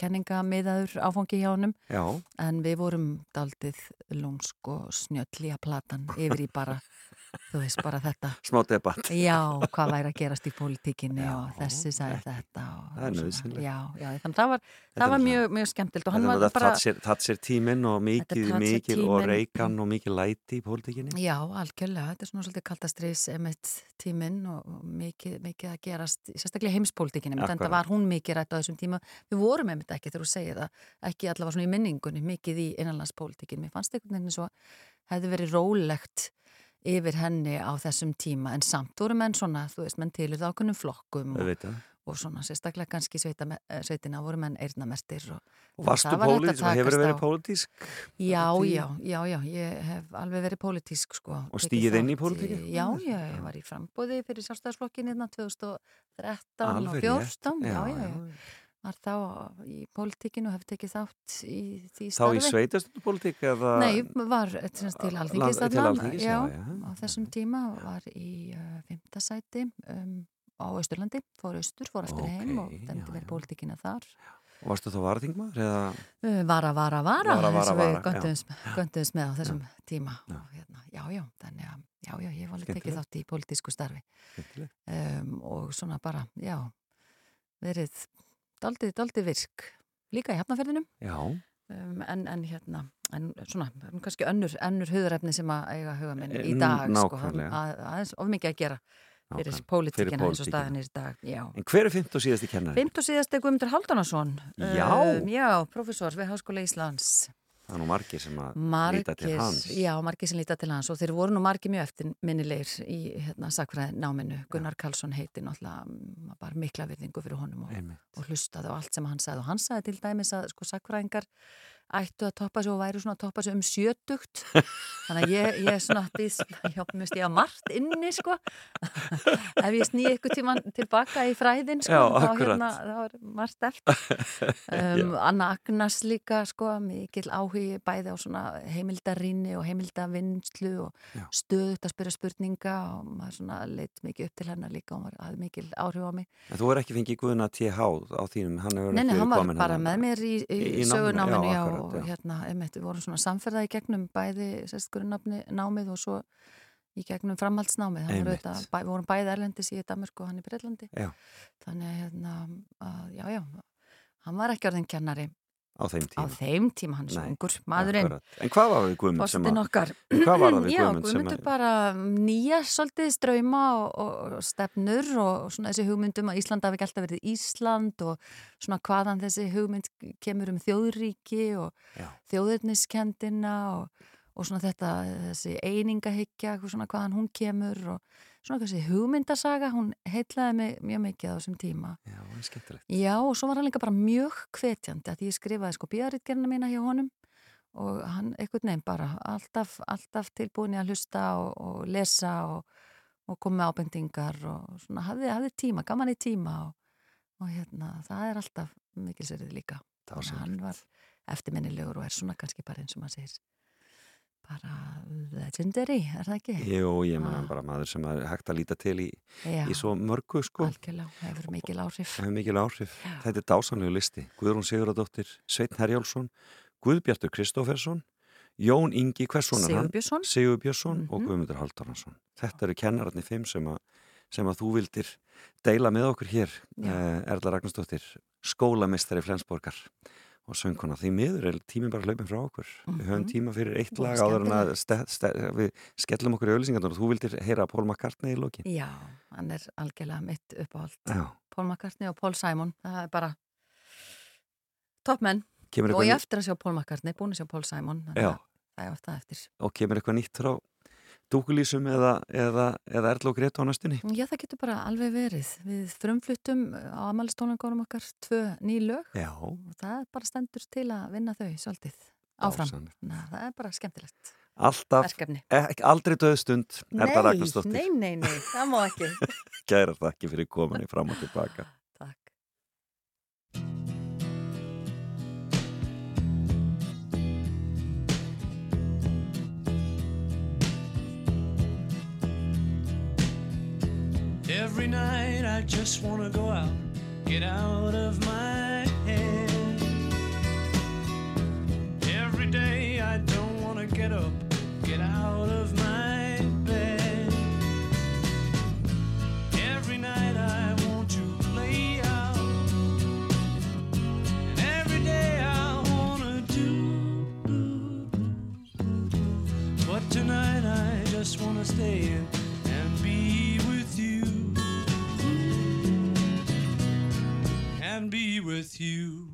kenningamiðaður áfangi hjá Já, En við vorum daldið lúmsk og snjöll í að platan yfir í bara, þú veist, bara þetta. smá debatt. Já, hvað væri að gerast í pólitíkinni Já, og þessi sagði þetta. Og, það. Já, já, þannig að það var, Þetta það var það. mjög, mjög skemmtilt og hann Þetta var bara. Tatt sér tíminn og mikið, Þetta Thatcher og reykan og mikil læti í pólitíkinni. já, algjörlega, þetta er svona svolítið kaltastrís emitt tíminn og mikið, mikið að gerast, sérstaklega heimspólitíkinni, en þetta var hún mikið rætt á þessum tíma. Við vorum emitt ekki þegar þú segir það, ekki allavega svona í minningunni, mikið í innanlandspólitíkinni. Mér fannst einhvern veginn svo hefði verið rólegt yfir henni á þessum tíma en samt voru menn svona, þú veist, menn tilur það ákveðnum flokkum og, og svona sérstaklega kannski sveita, eh, sveitina voru menn eirnamertir og Og varstu það var pólitísk, hefur takast verið pólitísk? Já, já, já, já, ég hef alveg verið pólitísk sko. Og stigið inn í þátt pólitíkina? Já, já, ég var í frambóði fyrir sjálfstæðsflokkin hérna 2013 og Alveg 14, rétt. já, já, já. Var þá í pólitíkinu og hefði tekið þátt í því Þá starfi. í sveitastundupólitík eða... Nei, var semst, til alþingis Land- til þarna, Alþingis, já, já, já. á þessum tíma var í uh, fymtasæti um, á Austurlandi, fór austur, fór aftur heim og já, verið já. pólitíkina þar. Og varstu þá varðingmaður eða... Uh, Vara, vara, vara, Vara, vara, eins og við já. gönduðum með á þessum tíma. Já. Og, hérna, já, já, þannig að, já, já, ég var alveg tekið þátt í pólitísku starfi um, og svona bara, já, verið daldið, daldið virk, líka í hafnaferðinum. Já, Um, en, en hérna, en svona kannski önnur, önnur huðurefni sem að eiga huga minn í En dag sko, aðeins of mikið að gera fyrir pólitíkina eins og pólitíkina. staðin er í dag já. En hver er fymт og síðasti kennari? Fimt og síðast er Guðmundur Haldunarsson Já. já, professor við Háskóla Íslands Það er nú margir sem að líta margir, til hans. já, margir sem líta til hans og þeir voru nú margir mjög eftirminnilegir í hérna, sakfræði náminu Gunnar Karlsson heiti náttúrulega mm, bara mikla virðingu fyrir honum og, og hlustaði á allt sem hann sagði. Og hann sagði til dæmis að sko sakfræðingar ættu að toppa sig og væri svona að toppa sig um sjötugt. Þannig að ég, ég er svona já, mjög ég að margt inni sko. Ef ég sný ykkur tíman tilbaka í fræðin sko, Já, þá, hérna, þá er margt eftir. Um, Anna Agnas líka sko, mikill áhugi bæði á svona heimildarinni og heimildavinnslu og stöðut að spyrja spurninga og maður svona leitt mikið upp til hennar líka og maður hafði mikil áhrif á mig. En þú er ekki fengið Guðuna TH á þínum, Nei, nei, hann var bara með mér í, í, Í- í í náminu, sögunáminu og já. hérna, einmitt, við vorum svona samferða í gegnum bæði sérstgurinn námið og svo í gegnum framhaldsnámið auðvitað, bæ, við vorum bæði erlendis í Danmark og hann í Breitlandi Já. þannig að, hérna, að, já, já hann var ekki orðin kennari á þeim á tíma. þeim tíma, hann er svo ungur maðurinn, Akkurat. En hvað var við Guðmund sem að... okkar Hvað var það við Já, Guðmund sem Guðmundur að... bara nýja svolítið ströyma og, og, stefnur og svona þessi hugmyndum að Ísland hafi ekki alltaf verið Ísland og svona hvaðan þessi hugmynd kemur um þjóðríki og Já. þjóðurniskendina og, og svona þetta, þessi einingahyggja, svona hvaðan hún kemur og svona þessi hugmyndasaga, hún heitlaði mig mjög mikið á þessum tíma. Já, það er skemmtilegt. Já, og svo var hann líka bara mjög hvetjandi að ég skrifaði sko bíðaritgerina mína hjá honum og hann einhvern veginn bara alltaf, alltaf tilbúin að hlusta og, og lesa og, og koma með ábendingar og svona hafði, hafði tíma, gaman í tíma og, og hérna, það er alltaf mikilsverið líka. Þannig að hann var eftirminnilegur og er svona kannski bara eins og maður segir bara legendary, er það ekki? Jú, ég menna Ah. bara maður sem er hægt að líta til í, í svo mörgu, sko. algjörlega, hefur mikil áhrif. Það hefur mikil áhrif. Já. Þetta er dásanlegu listi. Guðrún Sigurðardóttir, Sveitn Herjálsson, Guðbjartur Kristófersson, Jón Ingi, hvers svona hann? Sigurbjörnsson, Sigur Björnsson og Mhm. Guðmundur Halldóransson. Þetta eru kennararnir fimm sem, a, sem að þú vildir deila með okkur hér, Já. eh, Erla Ragnarsdóttir, skólamistari Flensborgar og sönguna. Því miður er tíminn bara hlaupin frá okkur. Við höfum Mhm. tíma fyrir eitt lag áður en að við skellum okkur í auðlýsingarnar og þú vildir heyra Paul McCartney í lokin. já, hann er algjörlega mitt uppáhald. Paul McCartney og Paul Simon það er bara toppmenn og ég eftir að sjá Paul McCartney búin að sjá Já. að það er ofta eftir og kemur eitthvað nýtt frá dúkulísum eða, eða, eða Erla og Greta á næstunni? Já, það getur bara alveg verið við frumfluttum á amalistónleikunum okkar tvö ný lög Já. og það bara stendur til að vinna þau svolítið áfram, að það er bara skemmtilegt Alltaf, ekki aldrei döðstund, Erla Ragnarsdóttir. nei, nei, nei, það má ekki Gæra þakki fyrir kominni fram og tilbaka. Takk Every night I just wanna go out, get out of my head. Every day I don't wanna get up, get out of my bed. Every night I want to play out, and every day I wanna do. But tonight I just wanna stay in And be with you.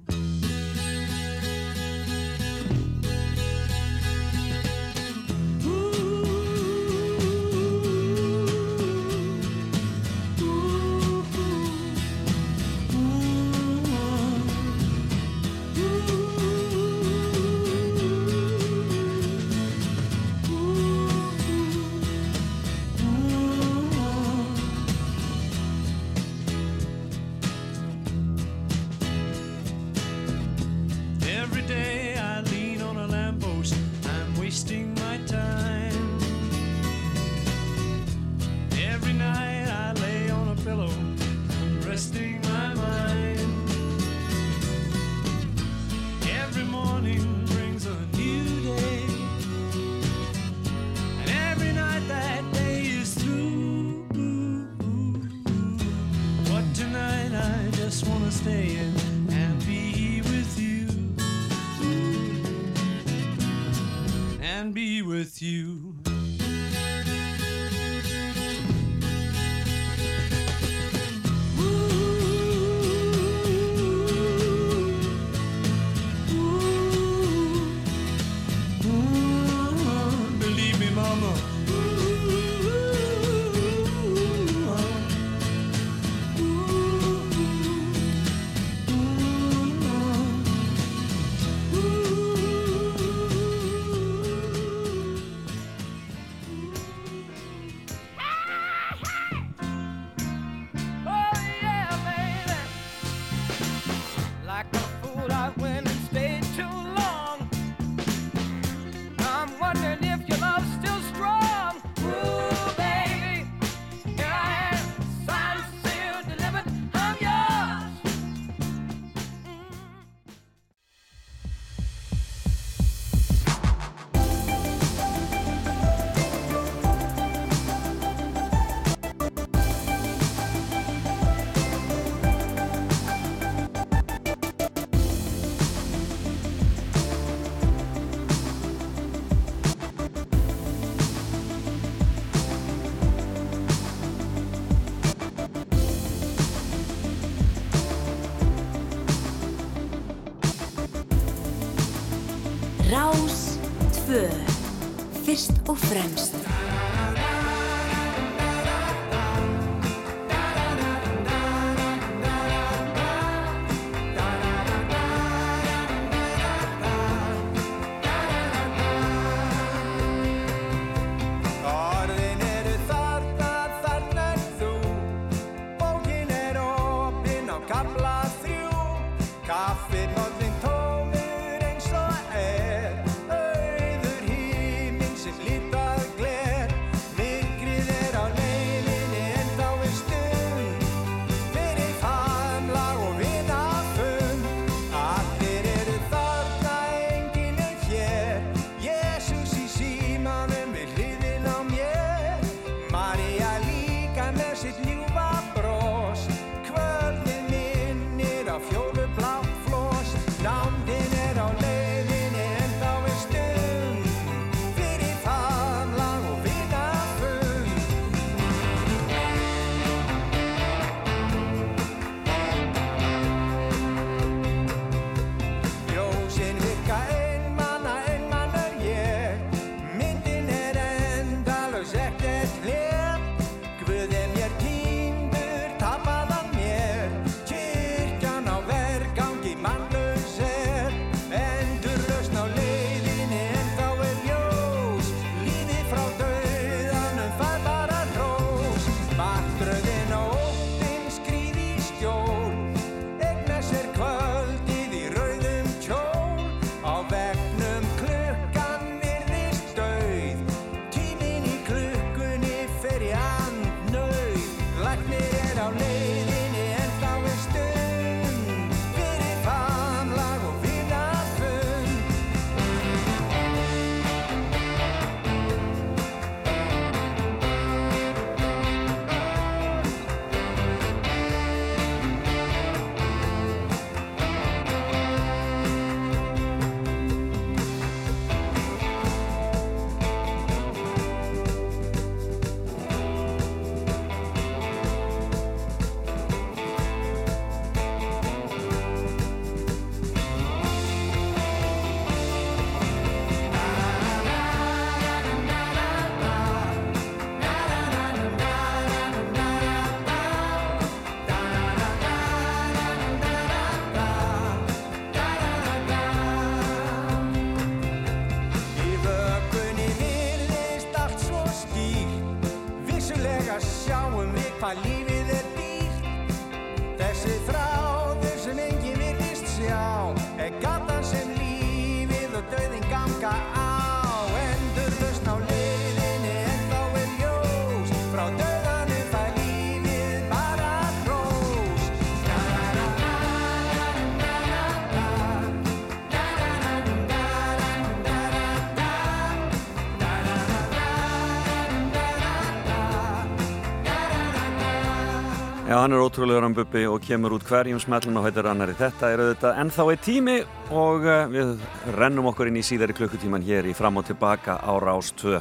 Hann er ótrúlega rambubbi og kemur út hverjum smellum og hættir annari. Þetta er auðvitað ennþá eitt tími og uh, við rennum okkur inn í síðari klukkutíman hér í fram og tilbaka á Rás 2.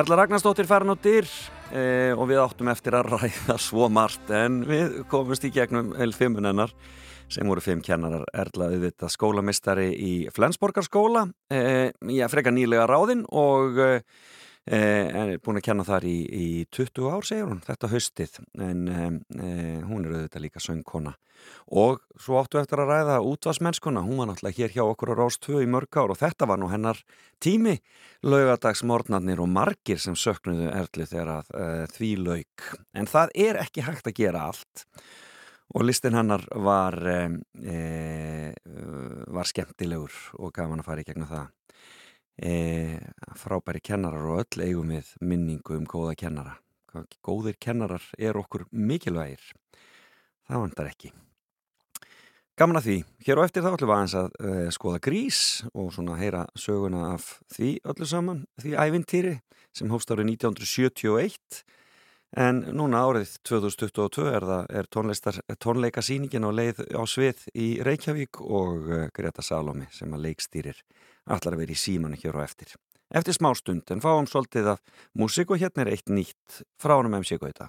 Erla Ragnarstóttir farin á dyr eh, og við áttum eftir að ræða svo margt en við komumst í gegnum L5 hennar sem voru fimm kennarar Erla auðvitað skólamistari í Flensborgarskóla, eh, já, freka nýlega ráðinn og eh, Eh, en er búin að kenna þar í, í 20 ár segur hún, þetta haustið. En eh, hún er auðvitað líka söngkona. Og svo áttu eftir að ræða útvarsmennskona, hún var náttúrulega hér hjá okkur á Rástöðu í mörg ár og þetta var nú hennar tími, laugadagsmornarnir og margir sem söknuðu erli þegar að eh, því laug en það er ekki hægt að gera allt. Og listin hennar var var skemmtilegur og gaman að fara í gegnum það e, frábæri kennarar og öll eigum við minningu um góða kennara. Góðir kennarar er okkur mikilvægir? Það vandar ekki. Gaman að því. Hér og eftir þá ætlum við aðeins að uh, skoða grís og svona heyra söguna af því öllu saman því ævintýri sem hófst árið 1971 en núna árið 2022 er, er tónleikasýningin á leið á svið í Reykjavík og uh, Greta Salómi sem að leikstýrir allar að vera í síman hér og eftir. Eftir smá stund en fáum svolítið af músik og hérna er eitt nýtt frá hann um MC Gauta.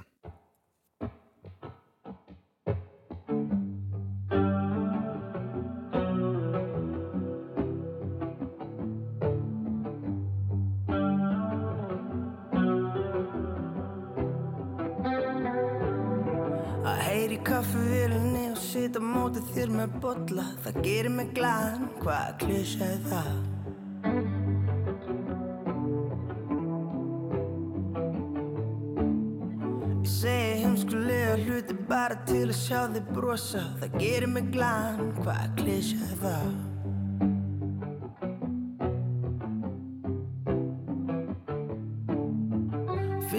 Sita mótið þér með botla Það gerir mig glaðan, hvað klísja er það? Ég segi heimskulega hluti bara til að sjá þig brosa Það gerir mig glaðan, hvað klísja er það?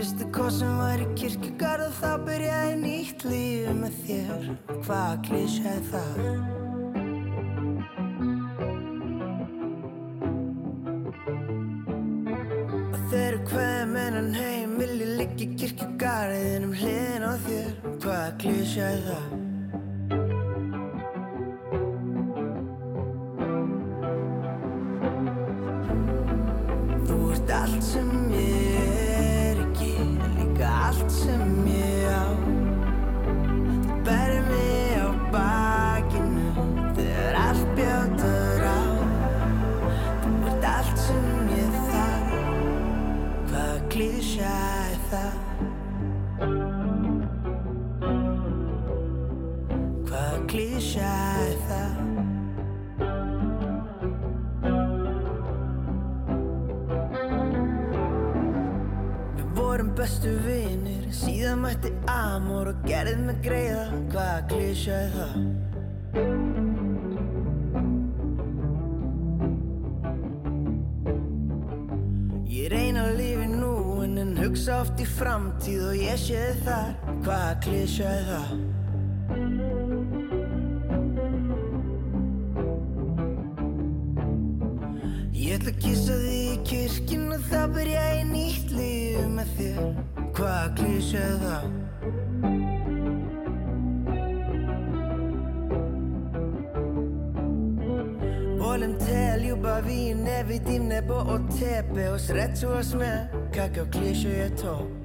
Fyrstu kosin var í kirkjugarð og þá byrjaði nýtt líf með þér Hvað klísja er það? Og þegar hvað mennan heim vil ég liggja í kirkjugarðin um hliðin á þér Hvað klísja er það? Framtíð og ég sé þar, hvaða klísja er það? Ég ætla að kissa þig í kirkjun og það byrja í nýtt líf með þér Hvaða klísja er það? Volim te, ljubavi, ne vidim nebo od tebe O sreću vas me, kakav klišo je to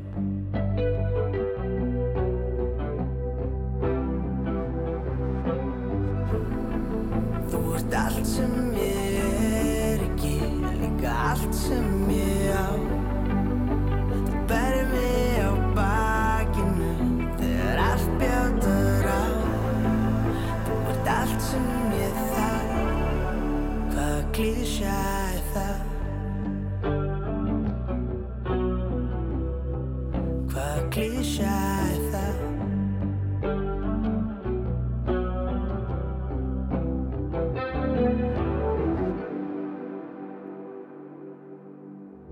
Klísja er það? Hvaða klísja er það?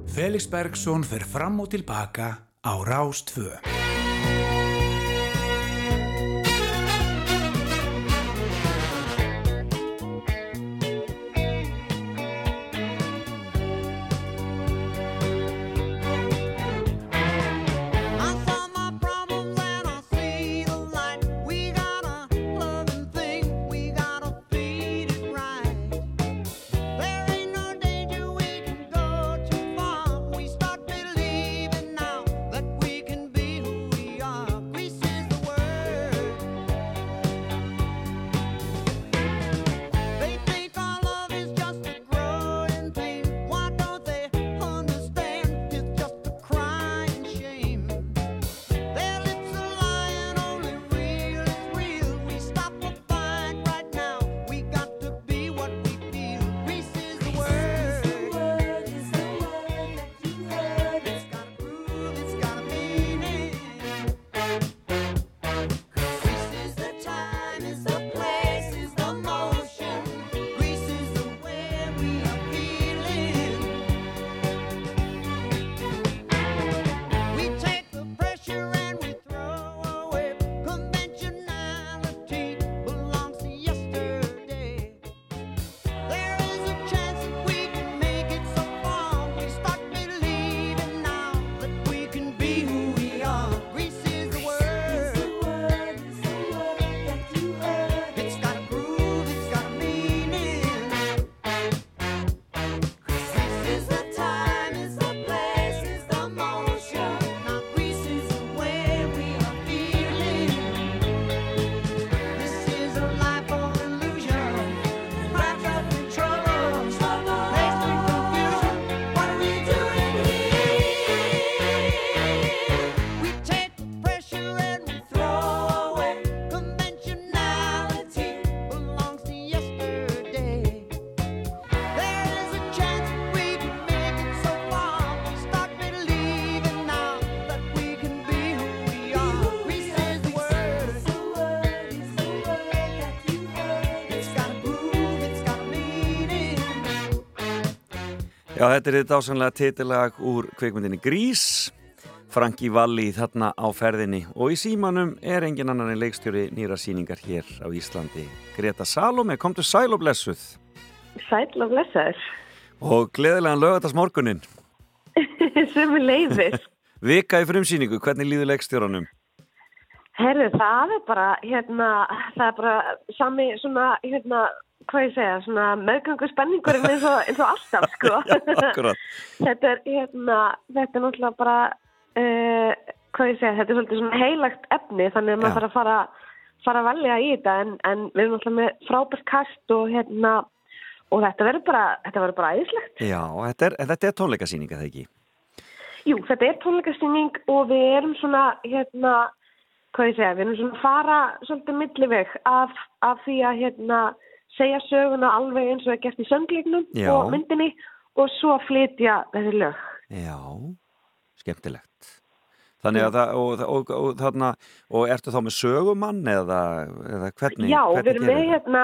Felix Bergsson fer fram og tilbaka á Rás þetta er þetta ásanlega titilag úr kveikmyndinni Grís Franki Valli þarna á ferðinni og í símanum er engin annan en leikstjóri nýra síningar hér á Íslandi Greta Salome, komdu sæl og blessuð Sæl og blessaður. og gleðilegan lögatarsmorgunin Sumi leiðis. Vika í frumsýningu, hvernig líður leikstjóranum? Herðu, það er bara, hérna, það er bara sami svona, hérna, hvað ég segja, svona meðgöngu spenningurinn eins og, eins og alltaf, sko. Akkurat, þetta er, hérna, þetta er náttúrulega bara, uh, hvað ég segja, þetta er svolítið svona heilagt efni, þannig að Já. maður þarf að fara, fara að velja í þetta, en, en við erum náttúrulega með frábært kast og, hérna, og þetta verður bara, þetta verður bara æðislegt. já, þetta er, þetta er tónleikasýninga það ekki Jú, þetta er tónleikastýning og við erum svona, hérna, hvað ég segja, við erum svona að fara svolítið milliveg af, af því að, hérna, segja söguna alveg eins og er gert í söngleiknum Já. og myndinni og svo flytja þessi lög. Já, skemmtilegt Þannig að það, og, og, og, þarna, og ertu þá með sögumann eða, eða hvernig? Já, hvernig við erum með, hérna,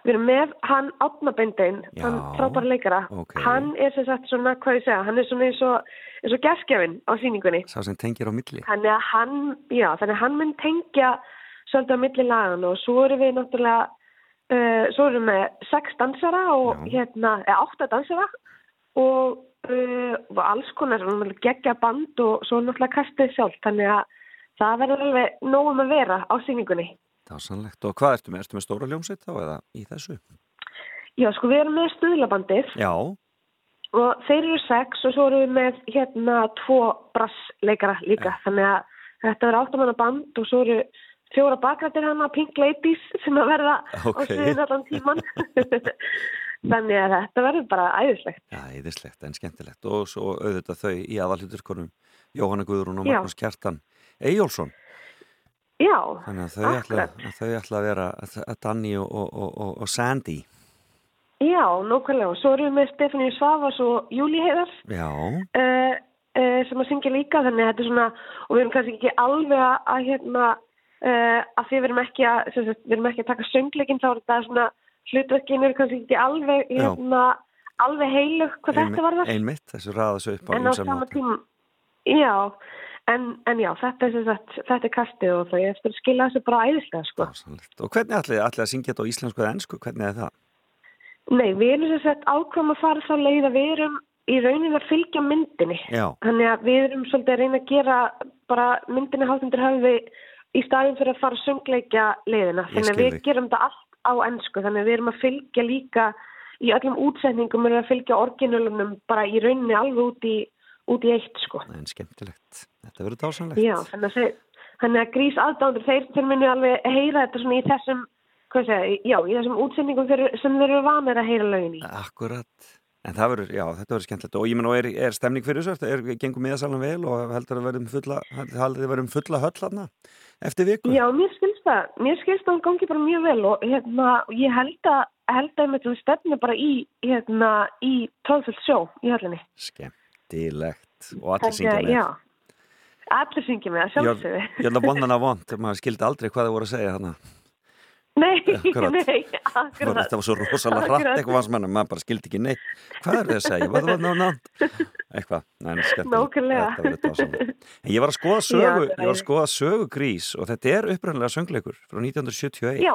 við erum með hann Átnabendein, Já, hann frábæra leikara. ok. Hann er sem sagt svona, hvað ég segja, hann er svona eins og, eins og gerskjafinn á sýningunni. Sá sem tengir á milli Þannig að hann, já, þannig að hann mun tengja svolítið á milli lagan og svo erum við náttúrulega, uh, svo erum við sex dansara og Já. hérna, eða átta dansara og, uh, og alls konar gegja band og svo náttúrulega kastið sjálf, þannig að það verður alveg nógum að vera á sýningunni. Það er sannlegt. Og hvað ertu með? Ertu með stóra ljómsveit þá eða í þessu? Já, sko við erum með stuðlabandið Já, og þeir eru sex og svo erum við með hérna tvo brassleikara líka, þannig að þetta verður áttamanna band og svo eru fjóra bakrættir hana, Pink Ladies sem að verða Ok. á sviðin allan tíman þannig að þetta verður bara æðislegt já, eðislegt en skemmtilegt. Og svo auðvitað þau í aðalhuturkonum Jóhanna Guðrún og. Magnús Kjartan Eyjólfsson. Já, Þannig að þau ætla, að þau ætla að vera Danny og, og, og, og, Sandy. Já, nokkvæmlega og svo erum við með Stefáníu Svavas og Júli Heiðar Já, uh, uh, sem að syngja líka þannig að þetta er svona og við erum kannski ekki alveg að hérna uh, að því við erum ekki að sagt, við erum ekki að taka söngleikin þá er þetta svona hlutverkin eru kannski ekki alveg hérna alveg heilug hvað þetta var það einmitt, þessu raða svo upp á en á sama tíma já en, en já þetta er sagt þetta er kastið og það er eftir að skila þessu bara æðislega sko. Og hvernig ætlaði ætla að syngja þetta á íslensku eða ennsku? Hvernig er það? Nei, við erum sem sagt ákvæm að fara þá leið að við erum í rauninni að fylgja myndinni Já, Þannig að við erum svolítið að reyna að gera bara myndinni hátundur höfði í staðin fyrir að fara að söngleikja leiðina. Þannig að við gerum þetta allt á ennsku. Þannig að við erum að fylgja líka í öllum útsetningum erum við að fylgja orginulunum bara í rauninni alveg út í, út í eitt sko. en skemmtilegt. Þetta verður dásamlegt. Já, þannig að, þannig að grís aðdándur þeir, þeir munu alveg heyra þetta svona í þessum, hvað segja, já, í þessum útsendingum sem þeir eru vanir að heyra lögin í. Akkurat. En það verður, já, þetta verður skemmtilegt. Og ég menn, og er, er stemning fyrir þessu? Er, gengum miðasalum vel og heldur að þið verðum fulla höll hana eftir viku? Já, mér skilst það. Mér skilst það gangi bara mjög vel og hérna, ég held að held að við stefnum bara í, hérna, í tróðfullt sjó í höllinni. Skemmtilegt. Og allir syngja með. Já, allir syngja með, að sjálfsögðu. Ég held að vondan að vond, maður skildi aldrei hvað þið voru að segja hana. Nei, Akkurat. nei, akkurat. þetta var svo rosalega hratt Akkurat. eitthvað hans mannum, maður bara skildi ekki neitt. Hvað er þið að segja? Hvað var það nátt? Eitthvað, næ, skemmtilegt. Nákvæmlega. En ég var að skoða sögu, Já, ég var að skoða sögu grís og þetta er upprænlega söngleikur frá 1971. Já,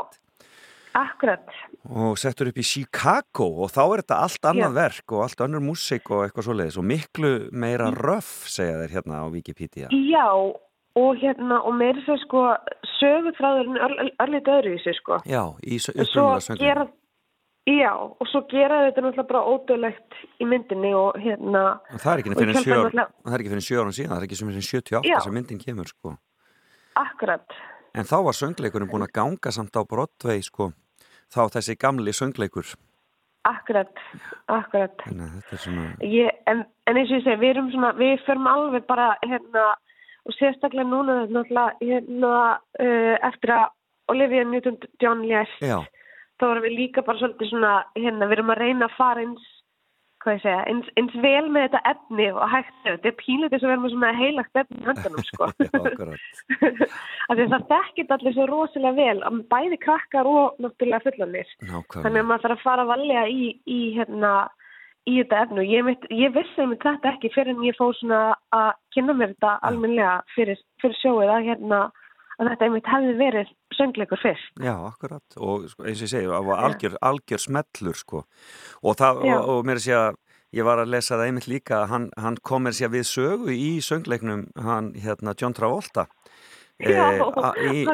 akkurat. og settur upp í Chicago og þá er þetta allt annað Já. verk og allt önnur músík og eitthvað svoleiðis og miklu meira röff segja þeir hérna á Wikipedia Já, og hérna, og meira svo sko, sögutræðurinn örlítið öðru í sig sko. Já, í söngleikur gera, já, og svo gera þetta náttúrulega bara ódöðlegt í myndinni og hérna, og það er ekki fyrir sjö, það er ekki árum síðan það er ekki sem fyrir 78 Já. sem myndin kemur sko. akkurat. en þá var söngleikurinn búin að ganga samt á Broadway sko, þá þessi gamli söngleikur Akkurat, akkurat. að er svona Ég, en, en eins og ég segi, við erum svona, við förum alveg bara hérna, og sérstaklega núna náttúrulega hérna, uh, eftir að Olivia Newton-John lést, Já, þá erum við líka bara svolítið svona, hérna, við erum að reyna að fara eins, segja, eins, eins vel með þetta efni og hægt. Þetta er pínlítið sem við erum með svona heilagt efni í höndunum, sko. að það þekkit allir svo rosalega vel, að bæði krakkar og náttúrulega fullanir. Þannig að maður þarf að fara að valja í, í, hérna, í þetta efnu. Ég, mitt, ég vissi með þetta ekki fyrir en ég fóð svona að kynna mér þetta almenlega fyrir, fyrir sjóið að hérna að þetta einmitt hefði verið söngleikur fyrst. Já, akkurat. Og sko, eins og ég segi, það var algjör, algjör smellur sko. Og, það, og, og mér sé að ég var að lesa það einmitt líka að hann, hann kom mér sé að við sögu í söngleiknum hann hérna John Travolta. Já, eh, a- í,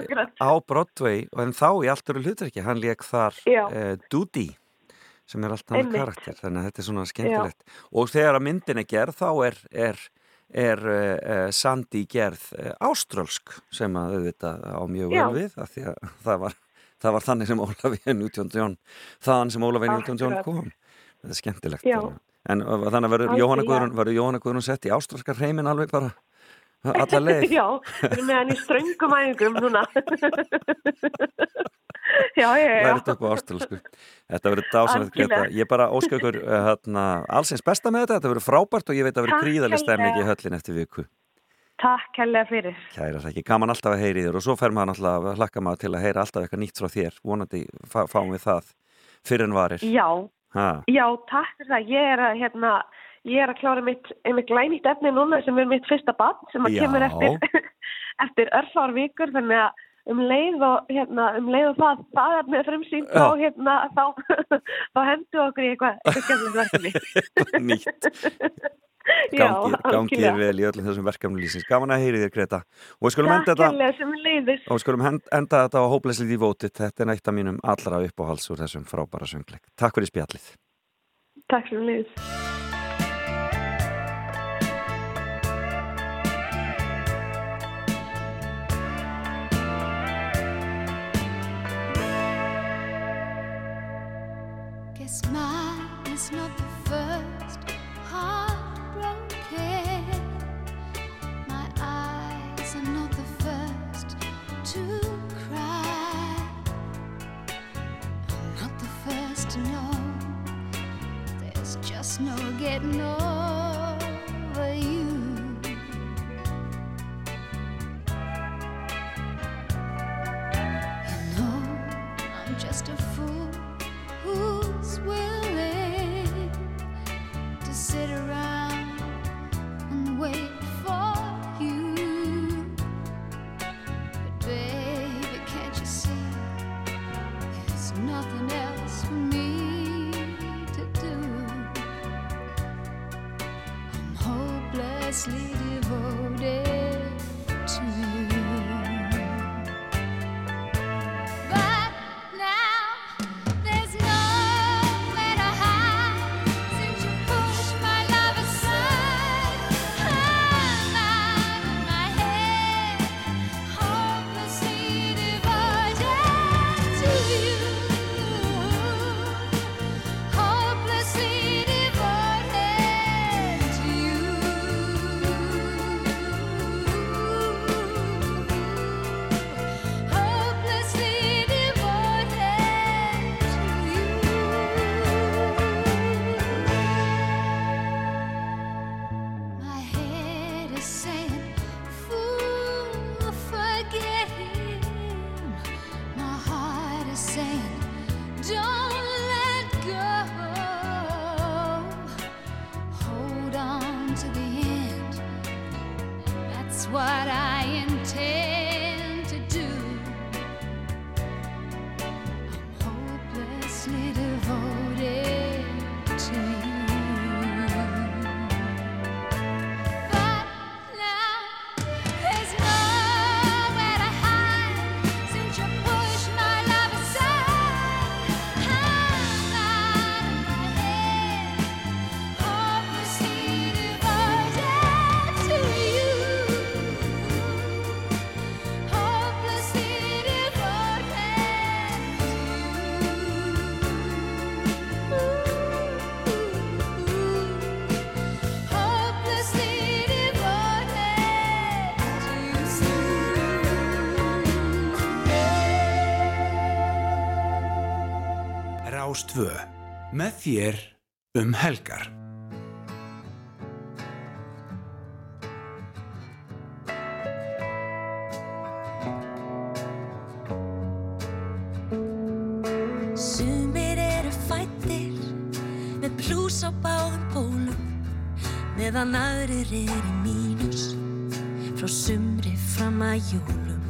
á Broadway og en þá í allt eru hlutverki, hann leik þar Já. eh, Doody sem er allt annað Einmitt. karakter þannig að þetta er svona skemmtilegt og þegar að myndin er gerð þá er, er, er uh, Sandy gerð uh, áströlsk sem að auðvitað á mjög vel Já. við því að það var, það var þannig sem Ólafía Newton-John þaðan sem Ólafía Newton-John kom þetta er skemmtilegt Já. en þannig að verður. Jóhanna Guðrún sett í áströlskar hreimin alveg bara alla leið Já, við erum með hann í ströngum æfingum núna. já, já, já. lært upp á ástralsku þetta verður dásanlega. Greta ég bara óska ykkur uh, hérna, allsins besta með þetta, þetta verður frábært og ég veit að verður gríðarlega stemning í höllin eftir viku Takk helga fyrir. kæra þekki, gaman alltaf að heyri þér og svo fer maður náttúrulega að hlakka maður til að heyra alltaf eitthvað nýtt frá þér, vonandi fá, fáum við það fyrir en varir Já, ha. já, takk fyrir það. Ég er að, hérna, ég er að klára mitt, mitt glænýtt efni núna sem er mitt fyrsta bann sem að Já. kemur eftir, eftir örfár vikur þannig að um leið og, hérna, um leið og það, það er með frumsýnt Já. þá, hérna, þá, þá hendur okkur í eitthvað, eitthvað verkefni. nýtt Já, gangir, gangir algjörlega. vel í öllum þessum verkefnum lýsins gaman að heyri þér Greta og við skulum enda þetta og við skulum enda þetta á Hopelessly Devoted þetta er nætt af mínum allra uppáhalds úr þessum frábæra söngleik. Takk fyrir spjallið Takk sem leiðis. Not the first heartbroken. My eyes are not the first to cry. I'm not the first to know. There's just no getting over Rástvö, með þér um helgar. Sumir eru fættir með plús á báðum pólum meðan aðrir er í mínus frá sumri fram að jólum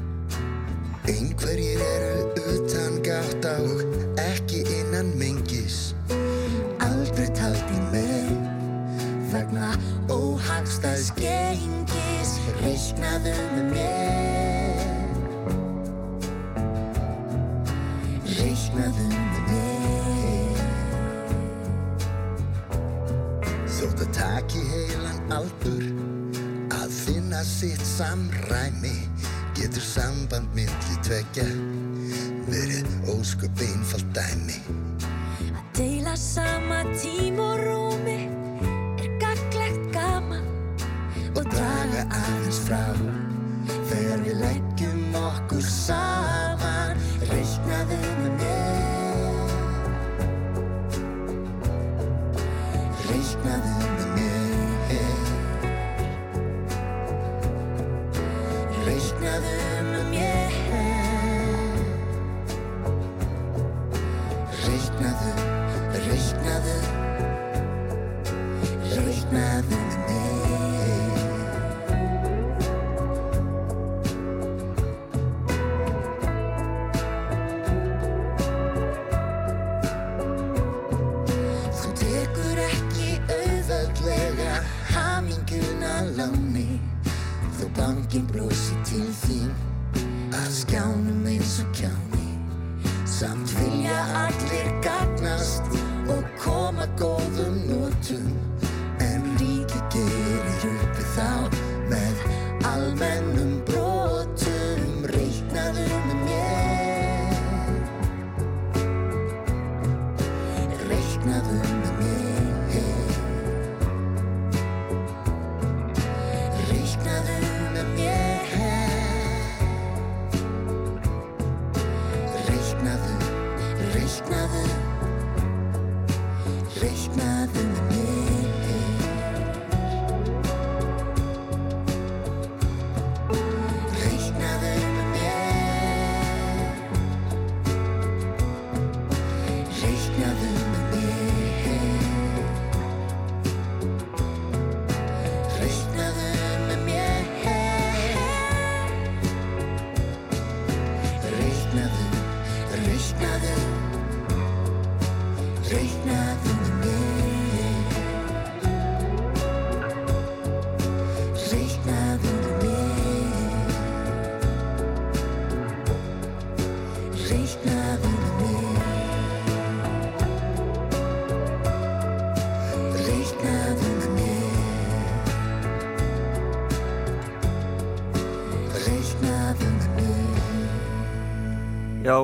Einhverjir eru utan gáta og ekki innan mengis. Aldrei taldi með vegna óhagstæðs gengis. Reiknaðu með mér. Reiknaðu með mér. Þótt að taki heilan aldur að finna sitt samræmi getur samband myndli tvekja verið ósköp einfalt dæmi. Að deila sama tím og rúmi er gaglegt gaman og draga aðeins frá. Þegar við leggjum okkur saman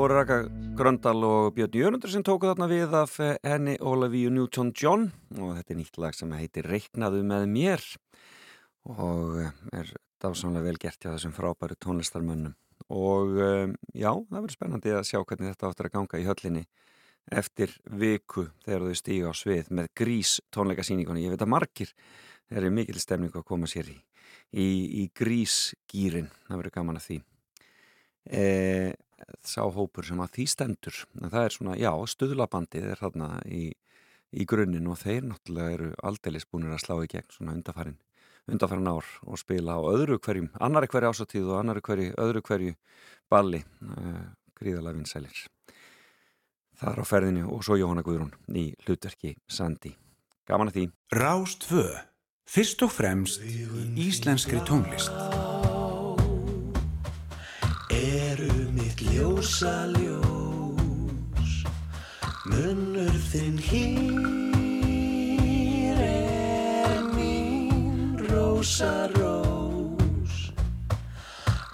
voru Raka Gröndal og Björn Jörnundur sem tóku þarna við af eh, henni Ólafíu Newton-John og þetta er nýtt lag sem heitir Reiknaðu með mér og eh, er dásamlega vel gert hjá þessum frábæru tónlistarmönnum og um, já, það verður spennandi að sjá hvernig þetta áttur að ganga í höllinni eftir viku þegar þau stíga á svið með grís tónleikasýningunni. Ég veit að margir er mikil stemning að koma sér í, í, í grísgýrin, það verður gaman að því. E, sá hópur sem að því stendur. En það er svona, já, stuðlabandið er þarna í, í grunninn og þeir náttúrulega eru aldeilis búinir að slá í gegn svona undarfærin undarfærin ár og spila á öðru hverjum annari hverju ásatíð og annari hverju öðru hverju balli uh, gríðalega vinsælir. Það er á ferðinu og svo Jóhanna Guðrún í hlutverki Sandi gaman að því. Rástfö, fyrst og fremst í íslenskri tónlist. Ljósa ljós munnur þinn hýr er mín rósa rós.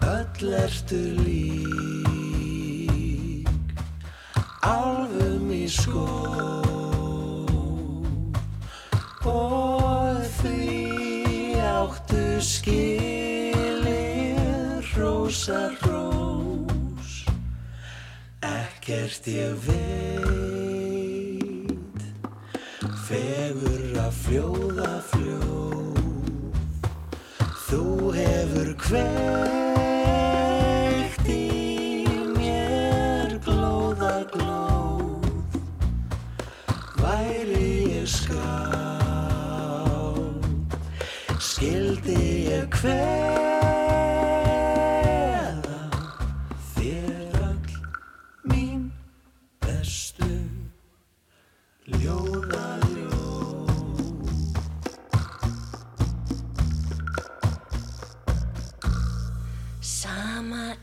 Öll ertu lík álfum í skó. Og því áttu skilir rósa rós ekkert ég veit. Fegur að fljóða fljóð. Þú hefur kveikt í mér glóða glóð. Væri ég skátt Skildi ég kveikt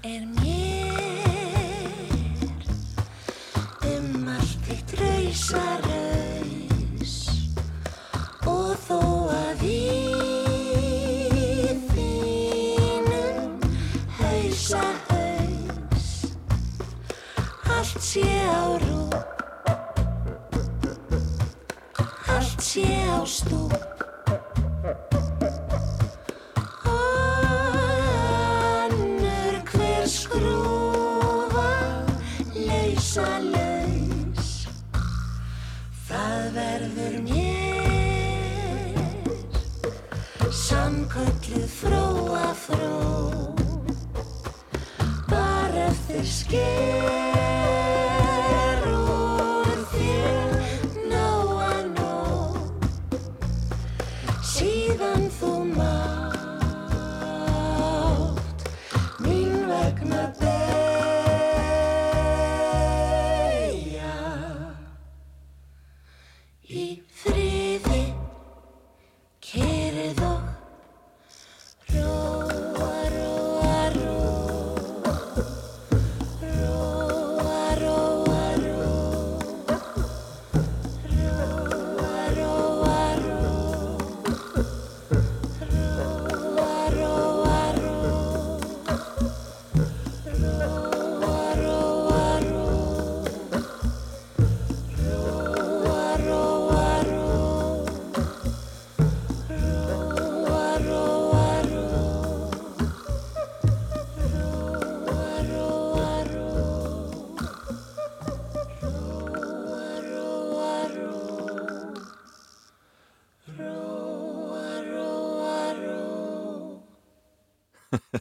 er mér um allt þitt rausaraus og þó að í þínum hausahaus allt sé á rú allt sé á stúk Sannkölluð fróa fró Bara eftir sker úr þér nóa nóg. Síðan þú mátt mín vegna deyja í friði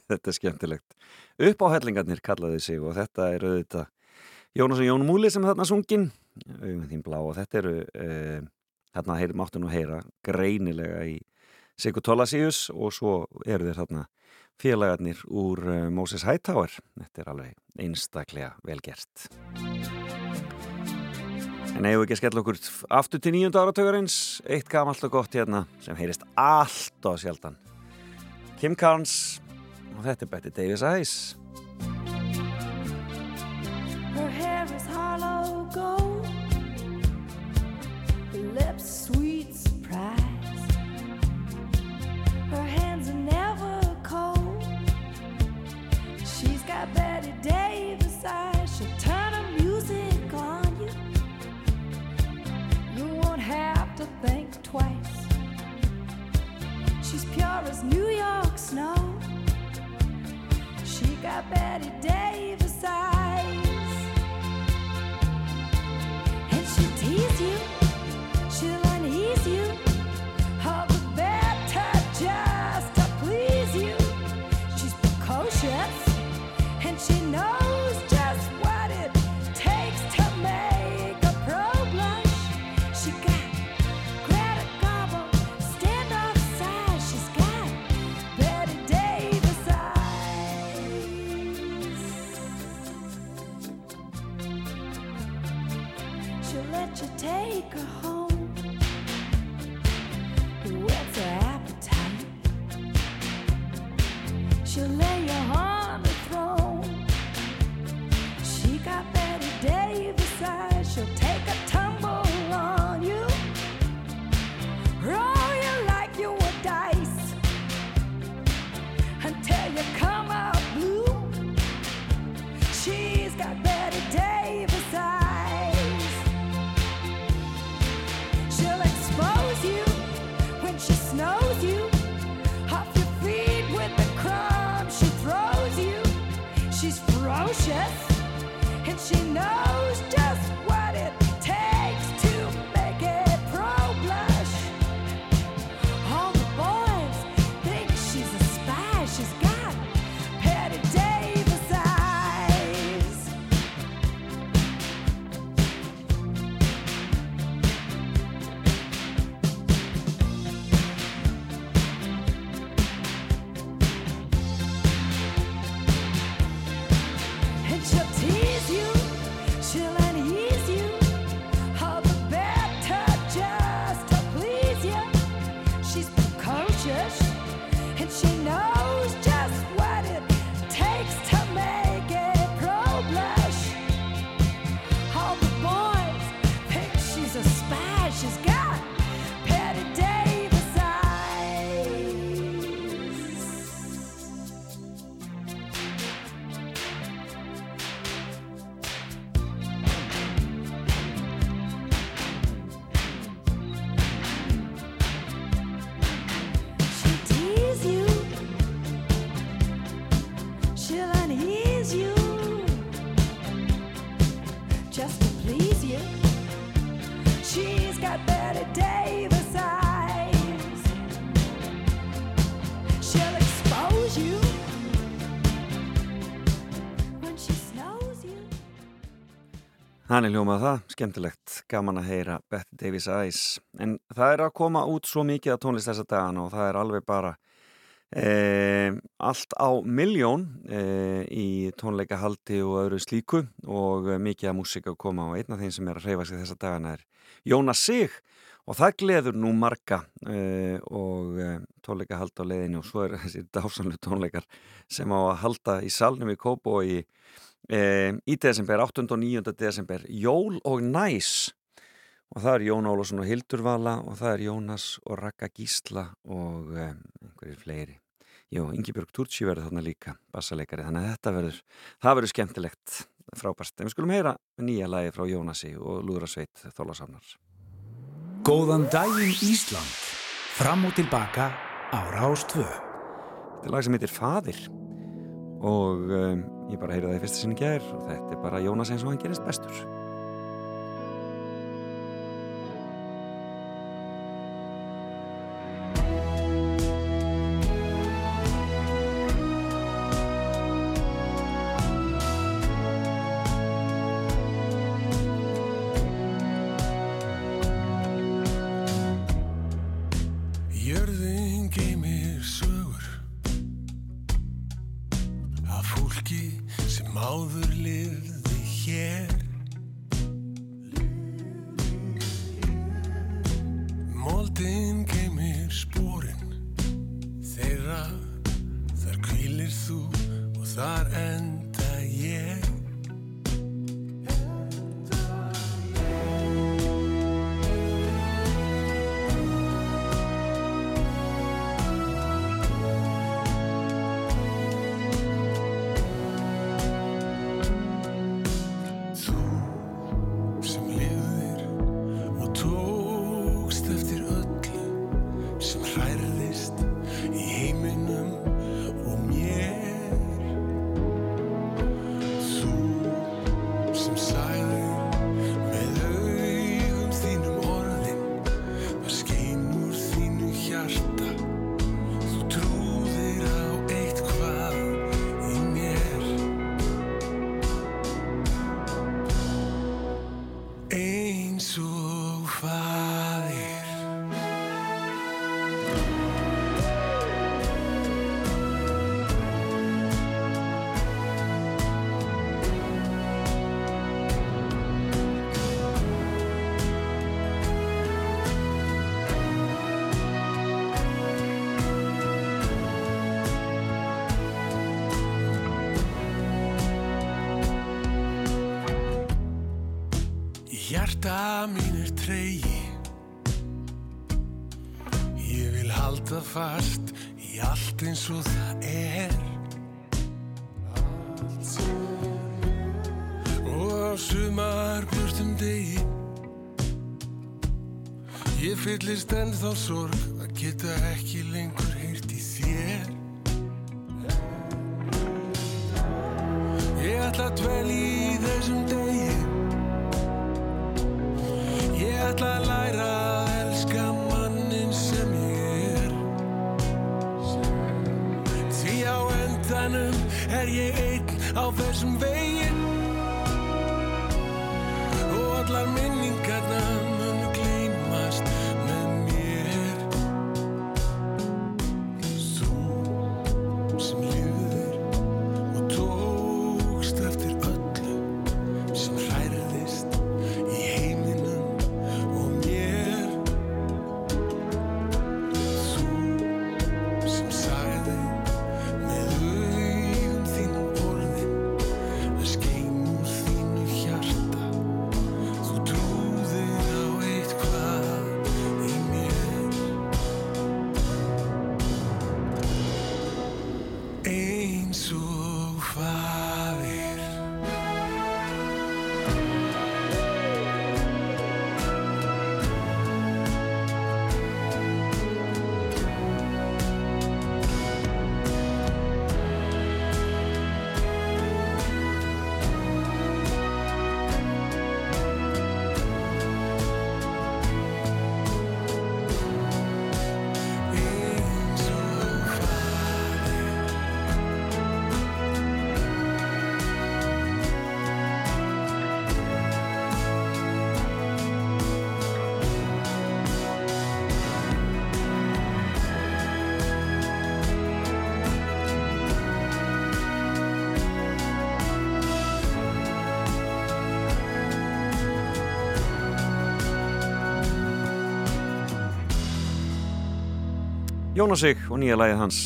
þetta er skemmtilegt. Upp á hellingarnir kallaði sig og þetta er auðvitað Jónas og Jón Múli sem þarna sungin. Auðvitað þín blá og þetta eru uh, þarna heyr, máttu nú heyra greinilega í Sigur Tolasíus og svo eru þeir þarna félagarnir úr uh, Moses Hightower. Þetta er alveg einstaklega vel gert. En eigum við ekki að skella okkur aftur til nýjunda áratögarins eitt gamalt og gott hérna sem heyrist allt á sjaldan. Kim Carnes og þetta er Betty Davis Eyes Her hair is hollow gold, her lips sweet surprise. Her hands are never cold. She's got Betty Davis eyes. She'll turn her music on you. You won't have to think twice. She's pure as New York snow. She got Betty Davis eyes. Hann er hljómað það, skemmtilegt, gaman að heyra Betty Davis Eyes. En það er að koma út svo mikið að tónlist þessa dagana og það er alveg bara e, allt á miljón e, í tónleikahaldi og öðru slíku og mikið að músika að koma og einn af þeim sem er að hreyfa sig þessa dagana er Jónas Sig og það gleður nú marga e, og e, tónleikahald á leiðinu og svo er þessi dásanlu tónleikar sem á að halda í salnum í Kópo og í í desember, 8. og 9. desember Jól og Næs og það er Jón Ólafsson og Hildur Vala og það er Jónas og Raka Gísla og e, einhverjir fleiri Jó, Ingibjörg Turci verður þarna líka bassaleikari, þannig að þetta verður það verður skemmtilegt, frábært en við skulum heyra nýja lagi frá Jónasi og Lúðrasveit Þólasánar Góðan daginn Ísland. Fram og tilbaka á Rástvö. Þetta er lag sem heitir Fadir og um, ég bara heyrði það í fyrsta sinni gær og þetta er bara Jónas eins og hann gerist bestur Hjarta mín er tregi. Ég vil halda fast í allt eins og það er. Og á sumar björtum degi. Ég fyllist ennþá sorg að geta ekki Jónasig og nýja lagið hans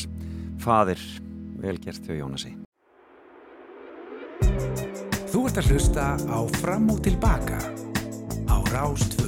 Fadir, velgert hjá Jónasi Þú ert að hlusta á Fram og Tilbaka á Rástvö.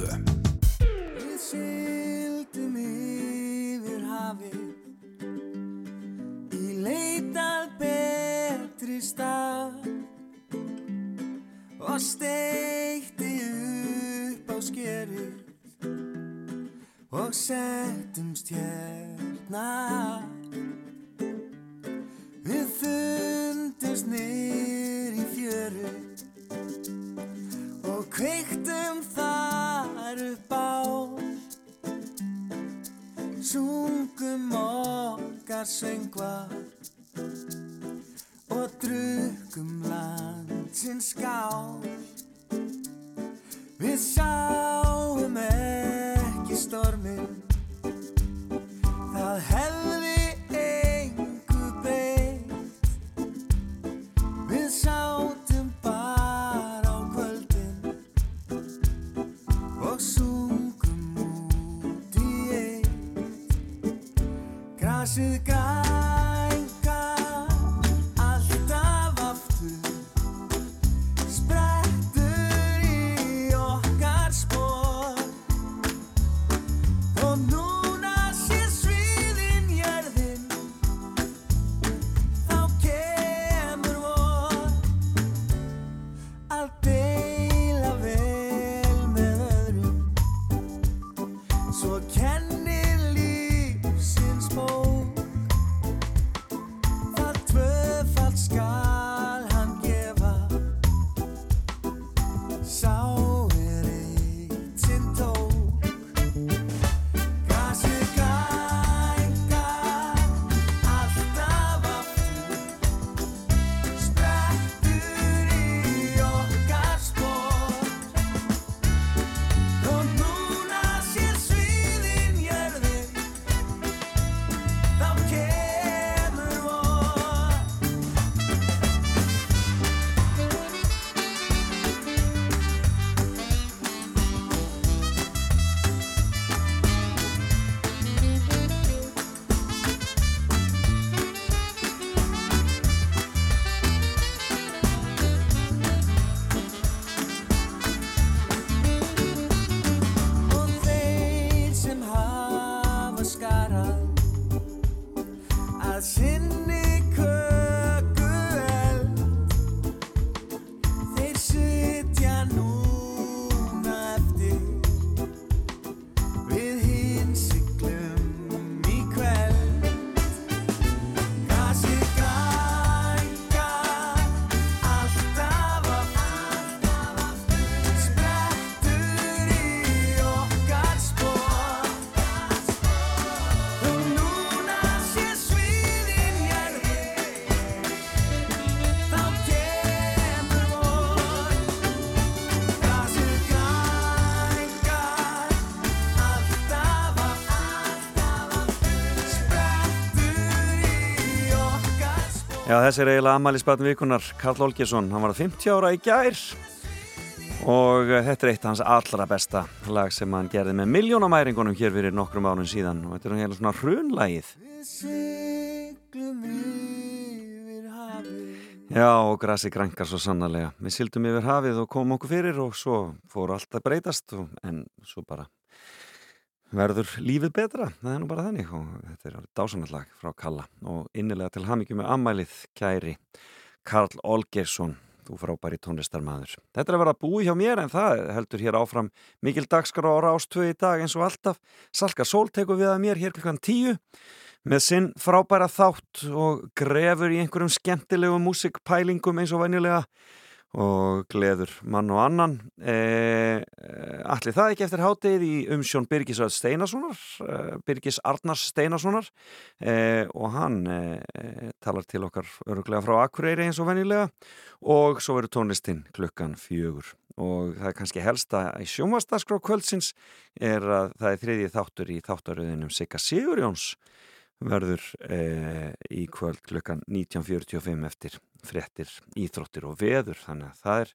Að sinni þessi er eiginlega ammælisbatn vikunar, Karl Olgesson, hann var 50 ára í gær og þetta er eitt af hans allra besta lag sem hann gerði með miljónamæringunum hér fyrir nokkrum árun síðan og þetta er heila svona hrunlægið. Já, og grasi grænkar svo sannarlega. Við sildum yfir hafið og komum okkur fyrir og svo fór allt að breytast en svo bara verður lífið betra, það er nú bara þannig og þetta er dásanallag frá Kalla og innilega til hamingju með ammælið kæri Karl Olgersson þú frábæri tónlistarmaður. Þetta er að vera búi hjá mér en það heldur hér áfram mikil dagskar á rástöðu í dag eins og alltaf. Salka Sól tekur við að mér hér klukkan tíu með sinn frábæra þátt og grefur í einhverjum skemmtilegu músikpælingum eins og venjulega og gleður mann og annan. E, allir það ekki eftir hátið í umsjón Birgis Röð Steinasonar e, Birgis Arnars Steinasonar e, og hann e, talar til okkar öruglega frá Akureyri eins og venjulega. Og svo verður tónlistinn klukkan fjögur. Og það er kannski helsta í sjónvastaskrá kvöldsins er að það er þriðji þáttur í þáttaröðinum Sigga Sigurjóns verður eh, í kvöld klukkan 19.45 eftir frettir, íþróttir og veður. Þannig að það er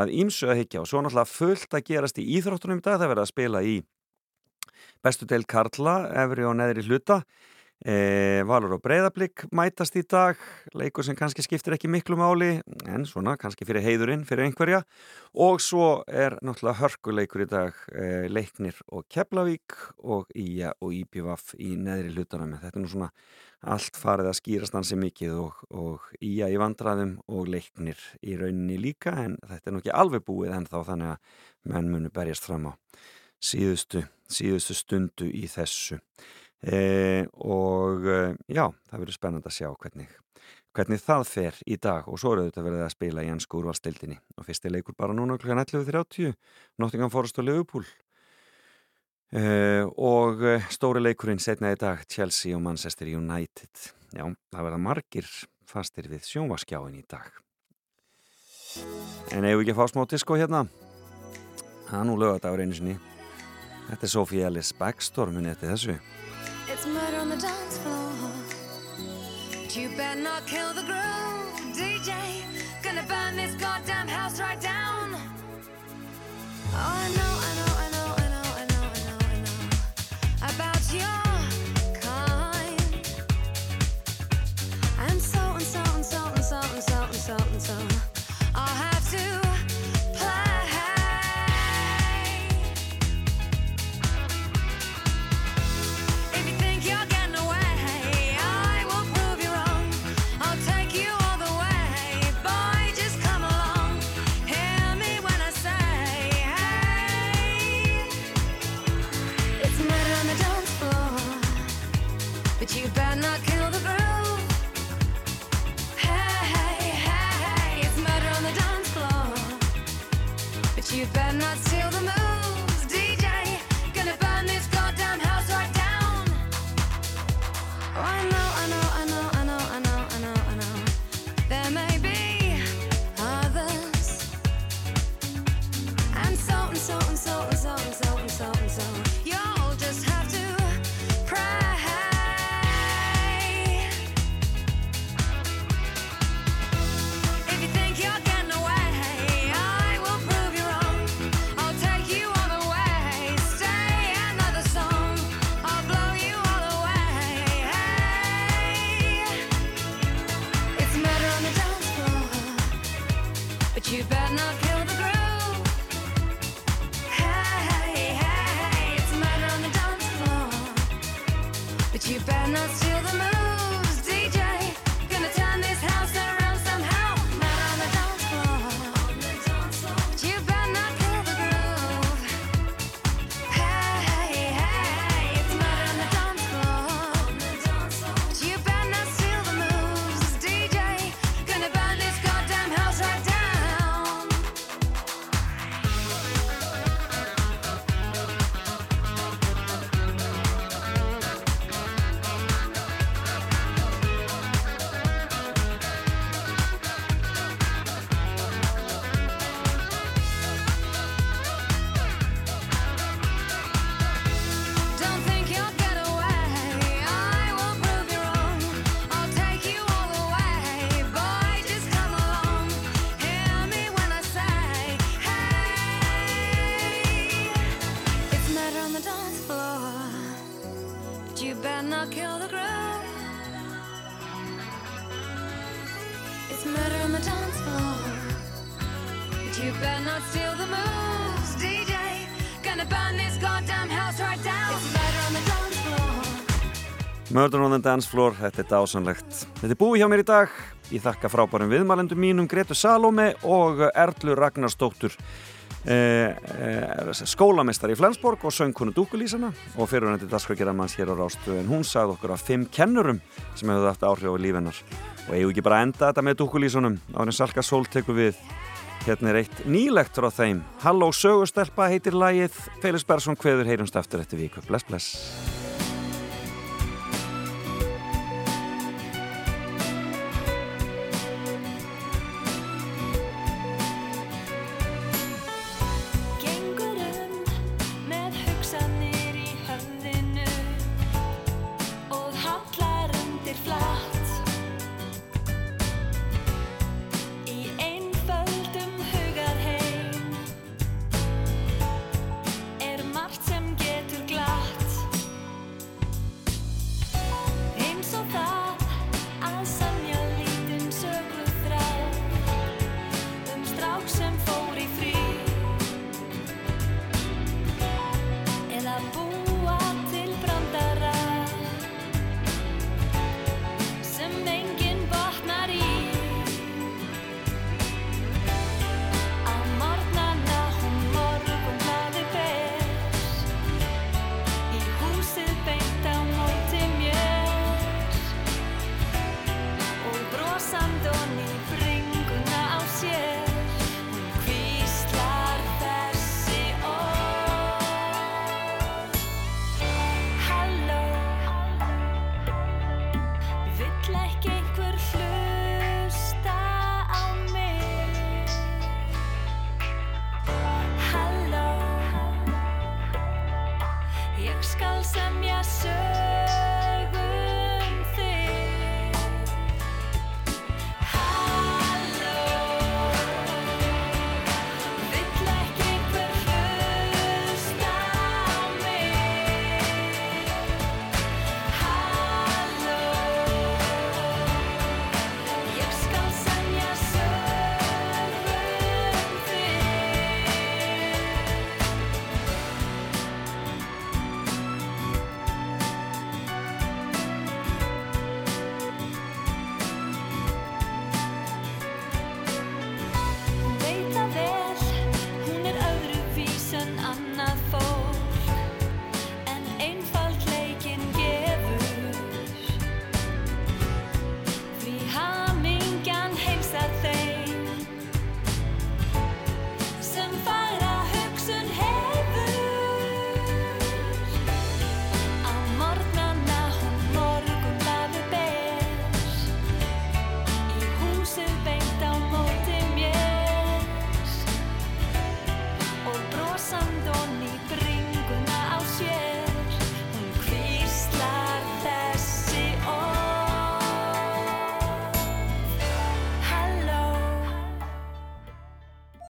að ímsu að higgja og svo náttúrulega fullt að gerast í íþróttunum í dag. Það verður að spila í bestu deil Karla, efri og neðri hluta E, Valur og Breiðablík mætast í dag, leikur sem kannski skiptir ekki miklu máli, en svona kannski fyrir heiðurinn, fyrir einhverja. Og svo er náttúrulega hörkuleikur í dag, e, Leiknir og Keflavík og Ía og Íbjöfaf í neðri hlutunum, þetta er nú svona allt farið að skýrast hansi mikið og, og Ía í vandraðum og Leiknir í rauninni líka en þetta er nú ekki alveg búið en þá þannig að menn munu berjast fram á síðustu, síðustu stundu í þessu e, og e, já, það verður spennand að sjá hvernig, hvernig það fer í dag. Og svo eru þetta verið að spila í ennsku úrvalstildinni og fyrsti leikur bara núna kl. 11.30 Nottingham Forest og Liverpool. E, og stóri leikurinn setna í dag Chelsea og Manchester United. Já, það verða margir fastir við sjónvaskjáin í dag. En við ekki að fá smá disko hérna? Það er nú lögadagur einu sinni. Þetta er Sophie Ellis Backstorm minni eftir þessu It's murder on the dance floor. But you better not kill the groove, DJ. Gonna burn this goddamn house right down. Oh, I know, Murder on the Dance Floor, þetta er dásanlegt. Þetta er búið hjá mér í dag. Ég þakka frábærum viðmælendum mínum Gretu Salome og Erlu Ragnarstóttur eh, eh, skólamestari í Flensborg og söngkunu Dúkulísana og fyrirvændi daskragjaramanns hér á Rástu en hún sagði okkur af fimm kennurum sem hefur haft áhrif á lífennar og eigum ekki bara enda þetta með Dúkulísunum árið Salka Sól tekur við. Hérna er eitt nýlegt frá þeim. Halló sögustelpa heitir lagið. Felix Bersson kveður heyrumst eftir þetta viku. Bless bless